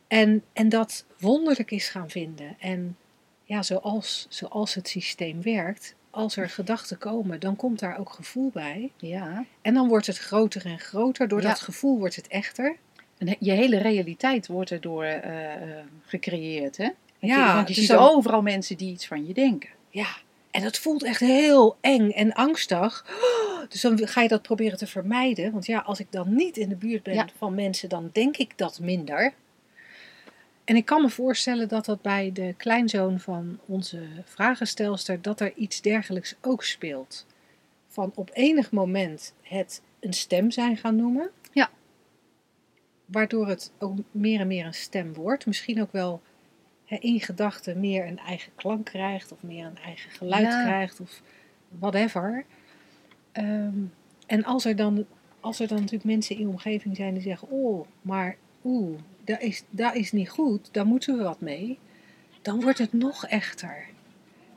En, en dat wonderlijk is gaan vinden. En ja, zoals, zoals het systeem werkt, als er gedachten komen, dan komt daar ook gevoel bij. Ja. En dan wordt het groter en groter. Door Ja. dat gevoel wordt het echter. En je hele realiteit wordt erdoor eh, eh, gecreëerd, hè? Ja, je, want je dus ziet overal mensen die iets van je denken. Ja, en dat voelt echt heel eng en angstig. Dus dan ga je dat proberen te vermijden. Want ja, als ik dan niet in de buurt ben Ja. van mensen, dan denk ik dat minder. En ik kan me voorstellen dat dat bij de kleinzoon van onze vragenstelster, dat er iets dergelijks ook speelt. Van op enig moment het een stem zijn gaan noemen. Ja. Waardoor het ook meer en meer een stem wordt. Misschien ook wel in gedachten meer een eigen klank krijgt. Of meer een eigen geluid Ja. krijgt. Of whatever. Ehm, en als er, dan, als er dan natuurlijk mensen in je omgeving zijn die zeggen... Oh, maar oeh, dat is, dat is niet goed. Daar moeten we wat mee. Dan wordt het nog echter.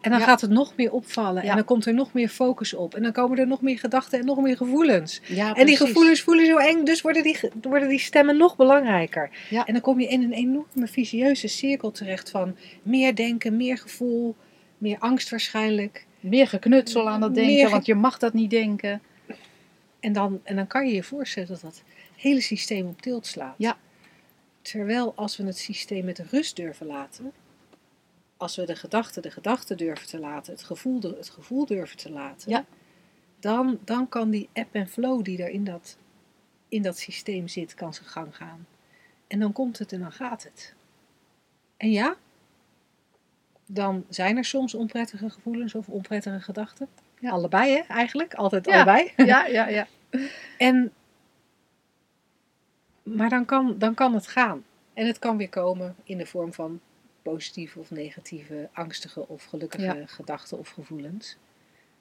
En dan Ja. gaat het nog meer opvallen. Ja. En dan komt er nog meer focus op. En dan komen er nog meer gedachten en nog meer gevoelens. Ja, En die gevoelens voelen zo eng, dus worden die, worden die stemmen nog belangrijker. Ja. En dan kom je in een enorme vicieuze cirkel terecht van meer denken, meer gevoel, meer angst waarschijnlijk. Meer geknutsel aan dat denken, want je mag dat niet denken. En dan, en dan kan je je voorstellen dat dat hele systeem op tilt slaat. Ja. Terwijl als we het systeem met rust durven laten, als we de gedachte de gedachte durven te laten, het gevoel de, het gevoel durven te laten, Ja. dan, dan kan die ebb en flow die er in dat, in dat systeem zit, kan zijn gang gaan. En dan komt het en dan gaat het. En ja, dan zijn er soms onprettige gevoelens of onprettige gedachten. Ja. Allebei, hè, eigenlijk. Altijd Ja. allebei. Ja, ja, ja. En, maar dan kan, dan kan het gaan. En het kan weer komen in de vorm van positieve of negatieve, angstige of gelukkige Ja. gedachten of gevoelens.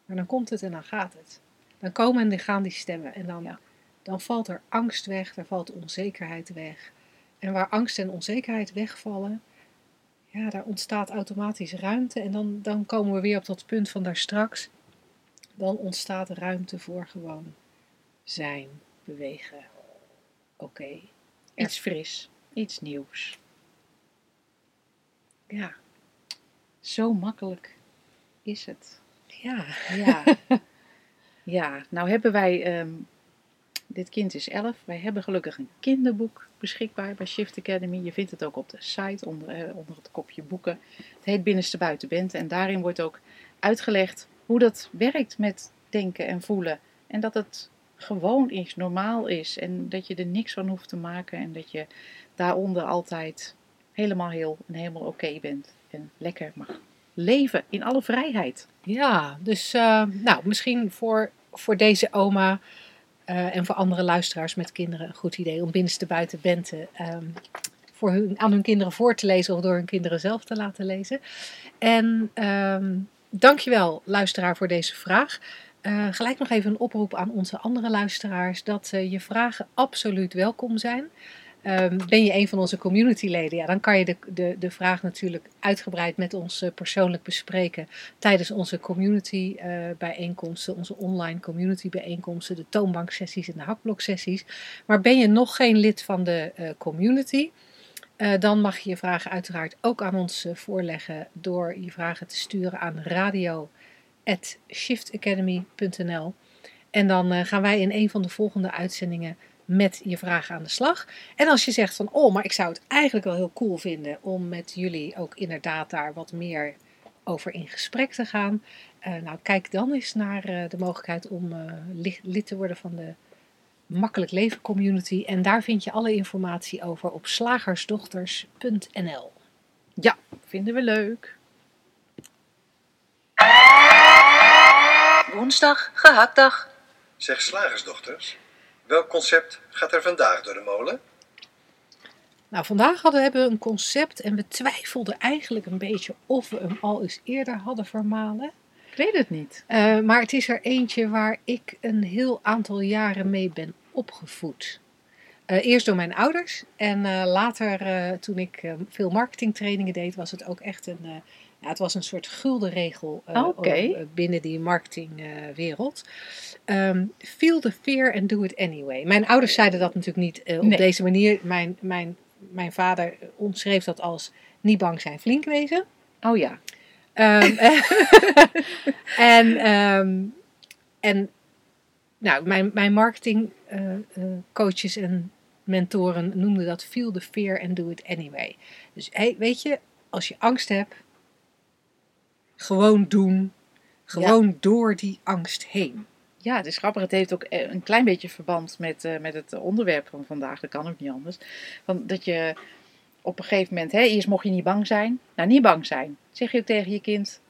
Maar dan komt het en dan gaat het. Dan komen en dan gaan die stemmen. En dan, Ja. dan valt er angst weg, er valt onzekerheid weg. En waar angst en onzekerheid wegvallen, ja, daar ontstaat automatisch ruimte. En dan, dan komen we weer op dat punt van daar straks. Dan ontstaat ruimte voor gewoon zijn, bewegen. Oké. Iets fris, iets nieuws. Ja. Zo makkelijk is het. Ja. Ja. ja, nou hebben wij, ehm, dit kind is 11, wij hebben gelukkig een kinderboek beschikbaar bij Shift Academy. Je vindt het ook op de site onder, eh, onder het kopje boeken. Het heet Binnenste Buitenbent en daarin wordt ook uitgelegd hoe dat werkt met denken en voelen. En dat het gewoon is, normaal is en dat je er niks van hoeft te maken en dat je daaronder altijd helemaal heel en helemaal oké bent en lekker mag leven in alle vrijheid. Ja, dus eh, nou, misschien voor, voor deze oma eh, en voor andere luisteraars met kinderen een goed idee om binnenste buiten bente ehm, voor hun, aan hun kinderen voor te lezen of door hun kinderen zelf te laten lezen. En um, dankjewel luisteraar voor deze vraag. Uh, gelijk nog even een oproep aan onze andere luisteraars dat je vragen absoluut welkom zijn. Um, ben je een van onze communityleden, ja, dan kan je de, de, de vraag natuurlijk uitgebreid met ons uh, persoonlijk bespreken tijdens onze community bijeenkomsten, onze online community bijeenkomsten, de toonbanksessies en de hakbloksessies. Maar ben je nog geen lid van de community, dan mag je je vragen uiteraard ook aan ons voorleggen door je vragen te sturen aan radio@shiftacademy.nl. En dan gaan wij in een van de volgende uitzendingen met je vragen aan de slag. En als je zegt van, oh, maar ik zou het eigenlijk wel heel cool vinden om met jullie ook inderdaad daar wat meer over in gesprek te gaan. Uh, nou, kijk dan eens naar uh, de mogelijkheid om lid te worden van de Makkelijk Leven Community. En daar vind je alle informatie over op slagersdochters.nl. Ja, vinden we leuk. Woensdag, gehaktdag. Zeg slagersdochters, Welk concept gaat er vandaag door de molen? Nou, vandaag hadden, hebben we een concept en we twijfelden eigenlijk een beetje of we hem al eens eerder hadden vermalen. Ik weet het niet. Uh, maar het is er eentje waar ik een heel aantal jaren mee ben opgevoed. Uh, eerst door mijn ouders en uh, later, toen ik veel marketingtrainingen deed, was het ook echt een ja, het was een soort gulden regel uh, okay. binnen die marketingwereld. Uh, um, feel the fear and do it anyway. Mijn ouders zeiden dat natuurlijk niet uh, op nee. deze manier. Mijn, mijn, mijn vader omschreef dat als niet bang zijn, flink wezen. Oh ja. Um, en, um, en nou, mijn, mijn marketingcoaches en mentoren noemden dat feel the fear and do it anyway. Dus hey, weet je, als je angst hebt, gewoon doen. Gewoon ja. door die angst heen. Ja, het is grappig. Het heeft ook een klein beetje verband met, uh, met het onderwerp van vandaag. Dat kan ook niet anders. Want dat je op een gegeven moment, hè, eerst mocht je niet bang zijn. Nou, niet bang zijn. Zeg je ook tegen je kind.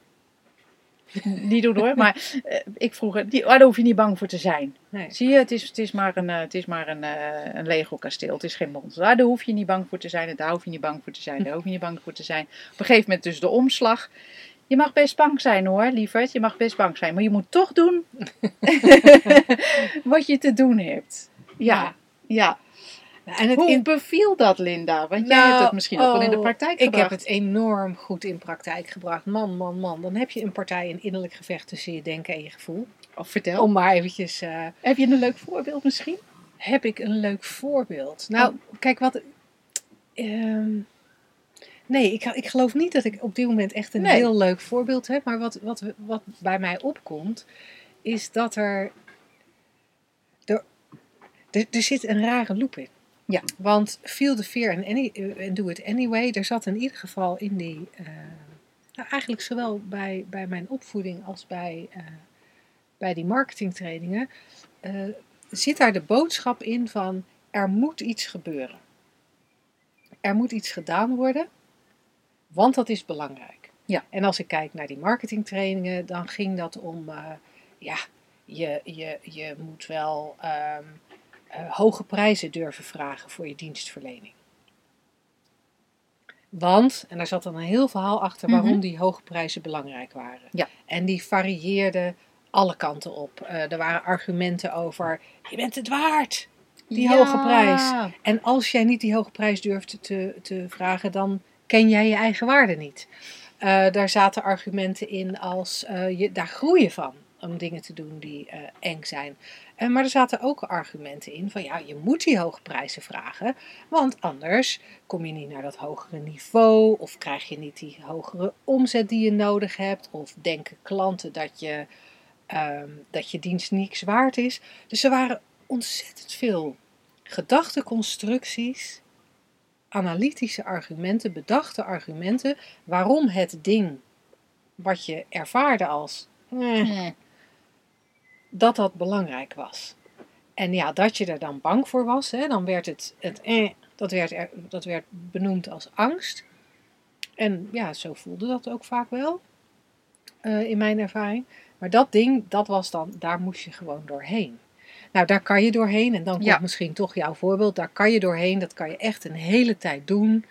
niet doen hoor, maar uh, ik vroeg, die, daar hoef je niet bang voor te zijn. Nee. Zie je, het is, het is maar een, uh, het is maar een, uh, een Lego kasteel, het is geen monster. Daar hoef je niet bang voor te zijn daar hoef je niet bang voor te zijn, daar hoef je niet bang voor te zijn. Op een gegeven moment dus de omslag. Je mag best bang zijn hoor, lieverd. Je mag best bang zijn. Maar je moet toch doen wat je te doen hebt. Ja, ja. ja. En het Hoe in... beviel dat, Linda? Want jij Nou, hebt het misschien ook wel in de oh, praktijk Ik gebracht. heb het enorm goed in praktijk gebracht. Man, man, man. Dan heb je een partij, een innerlijk gevecht tussen je denken en je gevoel. Of vertel. Om maar eventjes... eh, Heb je een leuk voorbeeld misschien? heb ik een leuk voorbeeld? Nou, kijk wat... ehm, nee, ik, ik geloof niet dat ik op dit moment echt een Nee. heel leuk voorbeeld heb. Maar wat, wat, wat bij mij opkomt, is dat er... Er, er, er zit een rare loop in. Ja. Want feel the fear and, any, eh, do it anyway. Er zat in ieder geval in die... eh, nou, eigenlijk zowel bij, bij mijn opvoeding als bij, eh, bij die marketingtrainingen... eh, zit daar de boodschap in van er moet iets gebeuren. Er moet iets gedaan worden, want dat is belangrijk. Ja. En als ik kijk naar die marketingtrainingen, dan ging dat om, eh, ja, je, je, je moet wel ehm, eh, hoge prijzen durven vragen voor je dienstverlening. Want, en daar zat dan een heel verhaal achter waarom Mhm. die hoge prijzen belangrijk waren. Ja. En die varieerden alle kanten op. Eh, er waren argumenten over, je bent het waard, die Ja. hoge prijs. En als jij niet die hoge prijs durft te, te vragen, dan ken jij je eigen waarde niet. Eh, daar zaten argumenten in als eh, je, daar groei je van om dingen te doen die eh, eng zijn. Eh, maar er zaten ook argumenten in van ja, je moet die hoge prijzen vragen, want anders kom je niet naar dat hogere niveau of krijg je niet die hogere omzet die je nodig hebt of denken klanten dat je, ehm, dat je dienst niks waard is. Dus er waren ontzettend veel gedachteconstructies, analytische argumenten, bedachte argumenten waarom het ding wat je ervaarde als eh, dat dat belangrijk was. En ja, dat je er dan bang voor was, hè, dan werd het, het eh, dat, werd er, dat werd benoemd als angst. En ja, zo voelde dat ook vaak wel, eh, in mijn ervaring. Maar dat ding, dat was dan, daar moest je gewoon doorheen. Nou, daar kan je doorheen. En dan komt Ja. misschien toch jouw voorbeeld. Daar kan je doorheen. Dat kan je echt een hele tijd doen.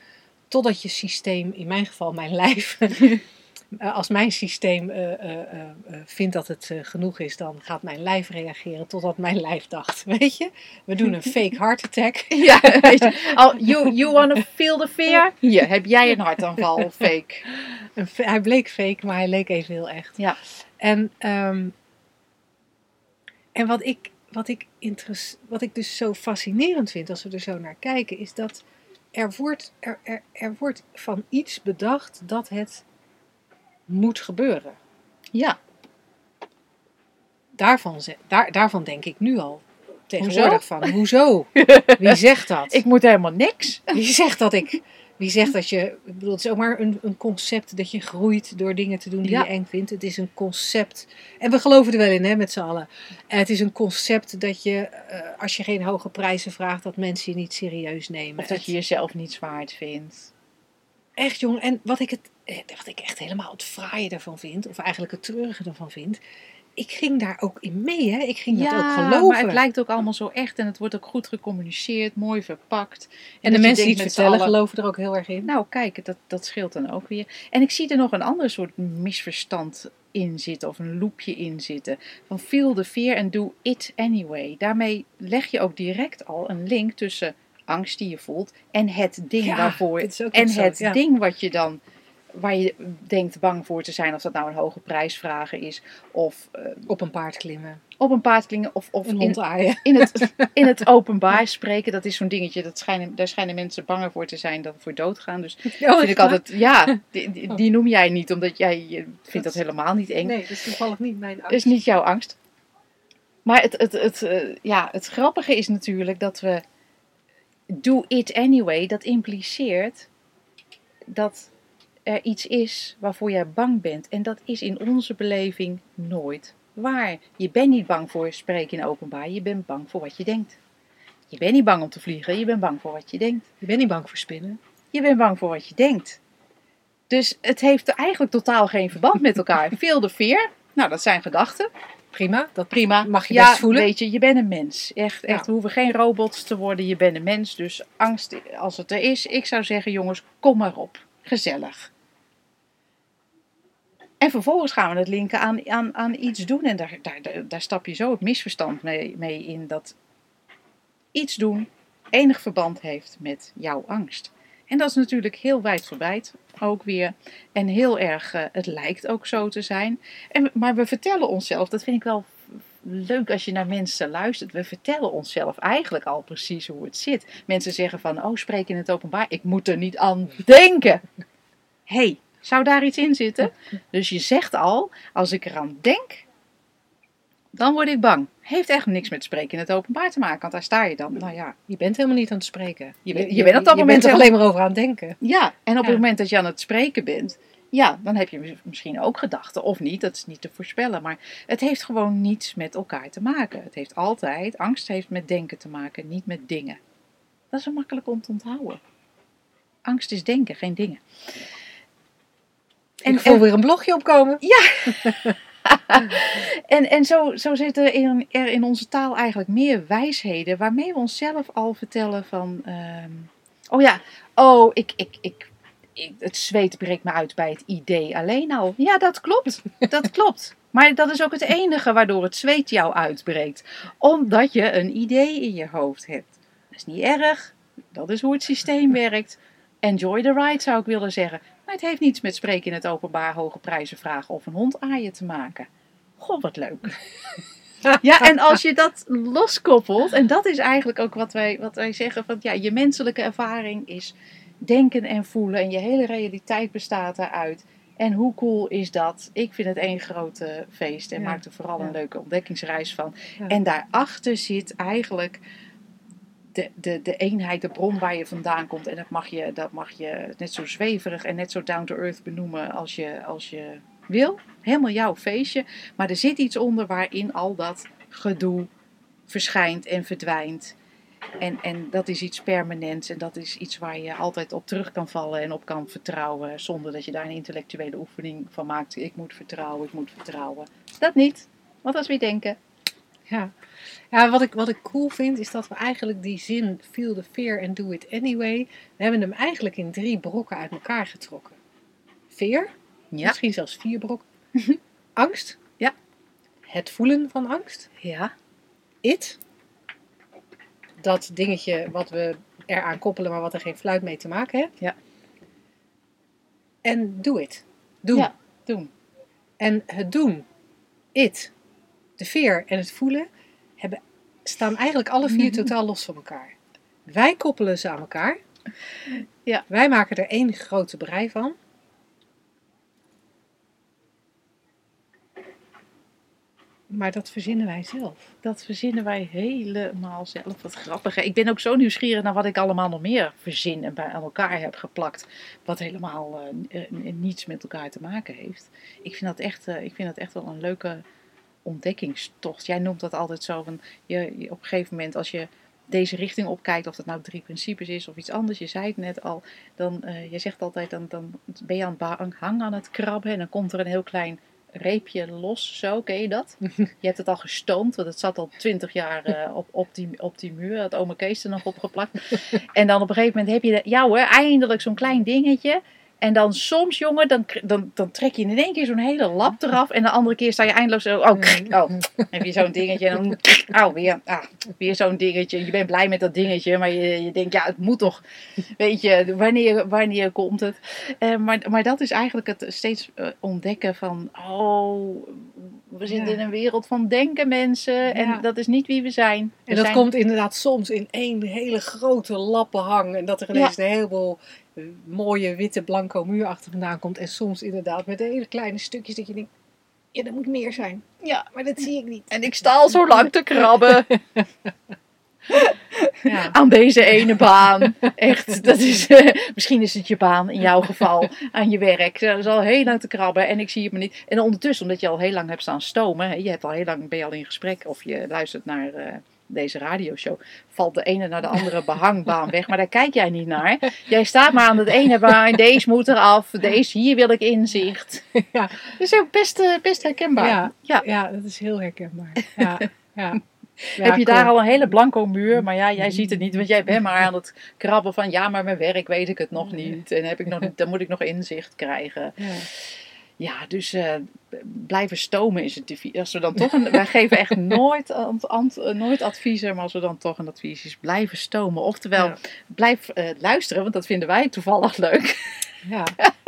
Totdat je systeem, in mijn geval mijn lijf. eh, als mijn systeem eh, eh, vindt dat het genoeg is, dan gaat mijn lijf reageren totdat mijn lijf dacht. Weet je, we doen een fake heart attack. Ja, weet je. Oh, you, you wanna feel the fear? Hier, heb jij een hartaanval, fake. Een hij bleek fake, maar hij leek even heel echt. Ja. En, ehm, en wat, ik, wat, ik wat ik dus zo fascinerend vind als we er zo naar kijken, is dat er wordt, er, er, er wordt van iets bedacht dat het moet gebeuren. Ja, Daarvan, daar, daarvan denk ik nu al tegenwoordig van. Hoezo? Wie zegt dat? ik moet helemaal niks. Wie zegt dat ik. Wie zegt dat je. Ik bedoel, het is ook maar een, een concept dat je groeit door dingen te doen die Ja. je eng vindt. Het is een concept. En we geloven er wel in, hè, met z'n allen. En het is een concept dat je, eh, als je geen hoge prijzen vraagt, dat mensen je niet serieus nemen. Of dat je jezelf niet waard vindt. Echt, jong. En wat ik, het, eh, wat ik echt helemaal het fraaie daarvan vind, of eigenlijk het treurige ervan vind. Ik ging daar ook in mee, hè? Ik ging dat ook geloven. maar het lijkt ook allemaal zo echt en het wordt ook goed gecommuniceerd, mooi verpakt. en de mensen die het vertellen, geloven er ook heel erg in. Nou, kijk, dat, dat scheelt dan ook weer. En ik zie er nog een ander soort misverstand in zitten, of een loopje in zitten. Van feel the fear and do it anyway. Daarmee leg je ook direct al een link tussen angst die je voelt en het ding Ja, waarvoor. En het ja. ding wat je dan, waar je denkt bang voor te zijn, of dat nou een hoge prijsvragen is, of eh, Op een paard klimmen, op een paard klingen, of, of een hond aaien. in het, in het openbaar spreken, dat is zo'n dingetje, dat schijnen, daar schijnen mensen banger voor te zijn dan voor doodgaan. Dus Oh, vind ik altijd, ja, die, die, Oh. die noem jij niet, omdat jij je vindt dat Dat- helemaal niet eng. Nee, dat is toevallig niet mijn Dat angst. is niet jouw angst. Maar het, het, het, eh, ja, het grappige is natuurlijk dat we do it anyway, dat impliceert dat er iets is waarvoor jij bang bent. En dat is in onze beleving nooit waar. Je bent niet bang voor spreken in openbaar, je bent bang voor wat je denkt. Je bent niet bang om te vliegen, je bent bang voor wat je denkt. Je bent niet bang voor spinnen. Je bent bang voor wat je denkt. Dus het heeft eigenlijk totaal geen verband met elkaar. Feel the fear. Nou, dat zijn gedachten. Prima, dat Prima. mag je ja, best voelen. weet je, je bent een mens. Echt, echt. Ja. We hoeven geen robots te worden. Je bent een mens. Dus angst, als het er is, ik zou zeggen, jongens, kom maar op. Gezellig. En vervolgens gaan we het linken aan, aan, aan iets doen. En daar, daar, daar, stap je zo het misverstand mee, mee in dat iets doen enig verband heeft met jouw angst. En dat is natuurlijk heel wijdverbreid ook weer. En heel erg, eh, het lijkt ook zo te zijn. En, maar we vertellen onszelf, dat vind ik wel leuk als je naar mensen luistert. We vertellen onszelf eigenlijk al precies hoe het zit. Mensen zeggen van, oh, spreek in het openbaar. Ik moet er niet aan denken. hey, zou daar iets in zitten? Dus je zegt al, als ik eraan denk, dan word ik bang. Heeft echt niks met spreken in het openbaar te maken, want daar sta je dan. Nou ja, Je bent helemaal niet aan het spreken. Je bent- je bent op dat je moment er alleen maar over aan het denken. Ja, en op Ja. het moment dat je aan het spreken bent, ja, dan heb je mis- misschien ook gedachten of niet, dat is niet te voorspellen. Maar het heeft gewoon niets met elkaar te maken. Het heeft altijd, angst heeft met denken te maken, niet met dingen. Dat is zo makkelijk om te onthouden. Angst is denken, geen dingen. En, ik voel weer een blogje opkomen. En, en zo, zo zitten er in, er in onze taal eigenlijk meer wijsheden waarmee we onszelf al vertellen van... ehm, oh ja, oh, ik, ik, ik, ik, het zweet breekt me uit bij het idee alleen al. Ja, dat klopt. Dat klopt. Maar dat is ook het enige waardoor het zweet jou uitbreekt. Omdat je een idee in je hoofd hebt. Dat is niet erg. Dat is hoe het systeem werkt. enjoy the ride zou ik willen zeggen. Maar het heeft niets met spreken in het openbaar, hoge prijzen vragen of een hond aaien te maken. Goh, wat leuk. Ja, en als je dat loskoppelt, en dat is eigenlijk ook wat wij, wat wij zeggen, van ja, je menselijke ervaring is denken en voelen en je hele realiteit bestaat daaruit. En hoe cool is dat? Ik vind het één grote feest en Ja, maak er vooral ja. een leuke ontdekkingsreis van. Ja. En daarachter zit eigenlijk de, de, de eenheid, de bron waar je vandaan komt. En dat mag je, dat mag je net zo zweverig en net zo down to earth benoemen als je, als je wil. Helemaal jouw feestje. Maar er zit iets onder waarin al dat gedoe verschijnt en verdwijnt. En, en dat is iets permanents en dat is iets waar je altijd op terug kan vallen en op kan vertrouwen. Zonder dat je daar een intellectuele oefening van maakt. Ik moet vertrouwen, ik moet vertrouwen. Dat niet. Want als we denken, Ja, ja wat, ik, wat ik cool vind is dat we eigenlijk die zin feel the fear and do it anyway. We hebben hem eigenlijk in drie brokken uit elkaar getrokken. Fear, ja, misschien zelfs vier brokken. Angst. Ja. Het voelen van angst. ja, It. Dat dingetje wat we eraan koppelen, maar wat er geen fluit mee te maken heeft. Ja. En do it. Doen. Ja. doen. En het doen, it, de veer en het voelen hebben, staan eigenlijk alle vier totaal los van elkaar. Wij koppelen ze aan elkaar. Ja. Wij maken er één grote brei van. Maar dat verzinnen wij zelf. Dat verzinnen wij helemaal zelf. Wat grappig. hè? Ik ben ook zo nieuwsgierig naar wat ik allemaal nog meer verzin en bij elkaar heb geplakt. Wat helemaal eh, niets met elkaar te maken heeft. Ik vind dat echt, eh, ik vind dat echt wel een leuke ontdekkingstocht. Jij noemt dat altijd zo van je, je- op een gegeven moment als je deze richting opkijkt, of dat nou drie principes is of iets anders, je zei het net al, dan, eh, je zegt altijd, dan, dan ben je aan het hangen aan het krabben en dan komt er een heel klein reepje los, zo, ken je dat? Je hebt het al gestoomd, want het zat al twintig jaar eh, op, op, die, op die muur, had oma Kees er nog opgeplakt. En dan op een gegeven moment heb je, de, ja hoor, eindelijk zo'n klein dingetje. En dan soms, jongen, dan, dan, dan trek je in één keer zo'n hele lap eraf. En de andere keer sta je eindeloos zo, oh, oh, heb je zo'n dingetje. Dan, oh, weer, ah, weer zo'n dingetje. Je bent blij met dat dingetje, maar je, je denkt, ja, het moet toch. Weet je, wanneer, wanneer komt het? Eh, maar, maar dat is eigenlijk het steeds eh, ontdekken van, oh, we zitten Ja. in een wereld van denken, mensen. En Ja. dat is niet wie we zijn. We En dat zijn- komt inderdaad soms in één hele grote lappenhang. En dat er ineens een heleboel eh, mooie witte blanco muur achter vandaan komt. En soms inderdaad met hele kleine stukjes dat je denkt, ja, er moet meer zijn. Ja, Maar dat zie ik niet. en ik sta al zo lang te krabben. Ja. aan deze ene baan. Echt, dat is, eh, misschien is het je baan in jouw geval, aan je werk. Dat is al heel lang te krabben en ik zie het me niet. En ondertussen, omdat je al heel lang hebt staan stomen, hè, je hebt al heel lang, ben je al in gesprek of je luistert naar eh, deze radioshow, valt de ene naar de andere behangbaan weg. Maar daar kijk jij niet naar. Jij staat maar aan het ene baan, deze moet eraf, deze hier wil ik inzicht. Ja. Dat is ook best, eh, best herkenbaar. Ja. Ja. ja, dat is heel herkenbaar. Ja, ja. Ja, Heb je daar cool. al een hele blanco muur, maar ja, jij ziet het niet, want jij bent maar aan het krabben van ja, maar mijn werk weet ik het nog niet en heb ik nog, niet- dan moet ik nog inzicht krijgen. Ja. Ja, dus eh, blijven stomen is het. Als we dan toch een, wij geven echt nooit, ant- ant- nooit adviezen, maar als we dan toch een advies is, blijven stomen. Oftewel, Ja. blijf eh, luisteren, want dat vinden wij toevallig leuk. Ja.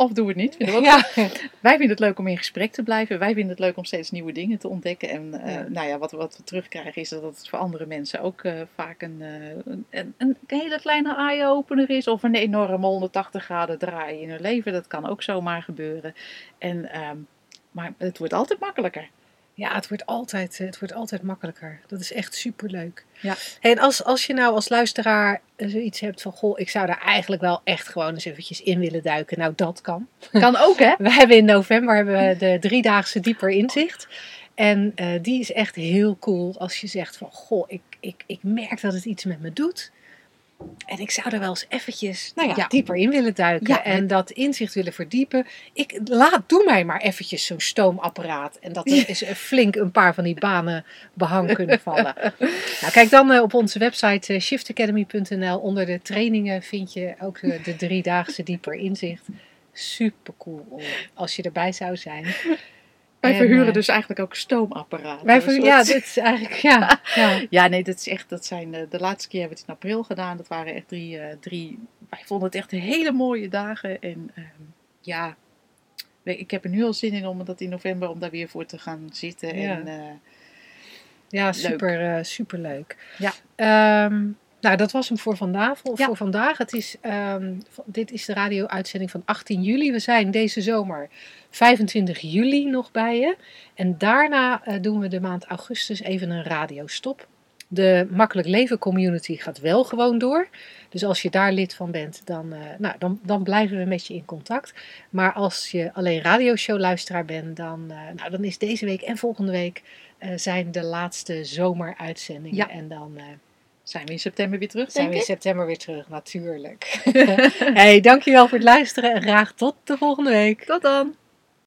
Of doe het niet. Vinden we ook Ja. wij vinden het leuk om in gesprek te blijven. Wij vinden het leuk om steeds nieuwe dingen te ontdekken. En eh, Ja. nou ja, wat, wat we terugkrijgen is dat het voor andere mensen ook eh, vaak een, eh, een, een, een hele kleine eye-opener is. Of een enorme 180 graden draai in hun leven. Dat kan ook zomaar gebeuren. En, ehm, maar het wordt altijd makkelijker. Ja, het wordt altijd, eh, het wordt altijd makkelijker. Dat is echt superleuk. Ja. Hey, en als, als je nou als luisteraar eh, zoiets hebt van... Goh, ik zou daar eigenlijk wel echt gewoon eens eventjes in willen duiken. Nou, dat kan. Kan ook hè? We hebben in november hebben we de driedaagse dieper inzicht. En eh, die is echt heel cool als je zegt van... Goh, ik, ik, ik merk dat het iets met me doet. En ik zou er wel eens eventjes nou ja, Ja. dieper in willen duiken. Ja. En dat inzicht willen verdiepen. Ik, laat, doe mij maar eventjes zo'n stoomapparaat. En dat er is flink een paar van die banen behang kunnen vallen. Nou, kijk dan eh, op onze website eh, shiftacademy.nl. Onder de trainingen vind je ook de driedaagse dieper inzicht. Super cool als je erbij zou zijn. Wij En, verhuren eh, dus eigenlijk ook stoomapparaten. Wij ja, dit is eigenlijk, ja. ja. Ja, nee, dat is echt, dat zijn, eh, de laatste keer hebben we het in april gedaan. Dat waren echt drie, eh, drie, wij vonden het echt hele mooie dagen. En ehm, ja, ik heb er nu al zin in om dat in november, om daar weer voor te gaan zitten. Ja. En, Ja, super, eh, super leuk. Ja. Ehm, nou, dat was hem voor vandaag. Voor, Ja. voor vandaag. Het is, ehm, dit is de radio-uitzending van 18 juli. We zijn deze zomer 25 juli nog bij je. En daarna eh, doen we de maand augustus even een radiostop. De Makkelijk Leven Community gaat wel gewoon door. Dus als je daar lid van bent, dan, eh, nou, dan, dan blijven we met je in contact. Maar als je alleen radioshow-luisteraar bent, dan, eh, nou, dan is deze week en volgende week zijn de laatste zomeruitzendingen. Ja. En dan zijn we in september weer terug, zijn denk we in ik? september weer terug, natuurlijk. hey, dankjewel voor het luisteren en graag tot de volgende week. Tot dan!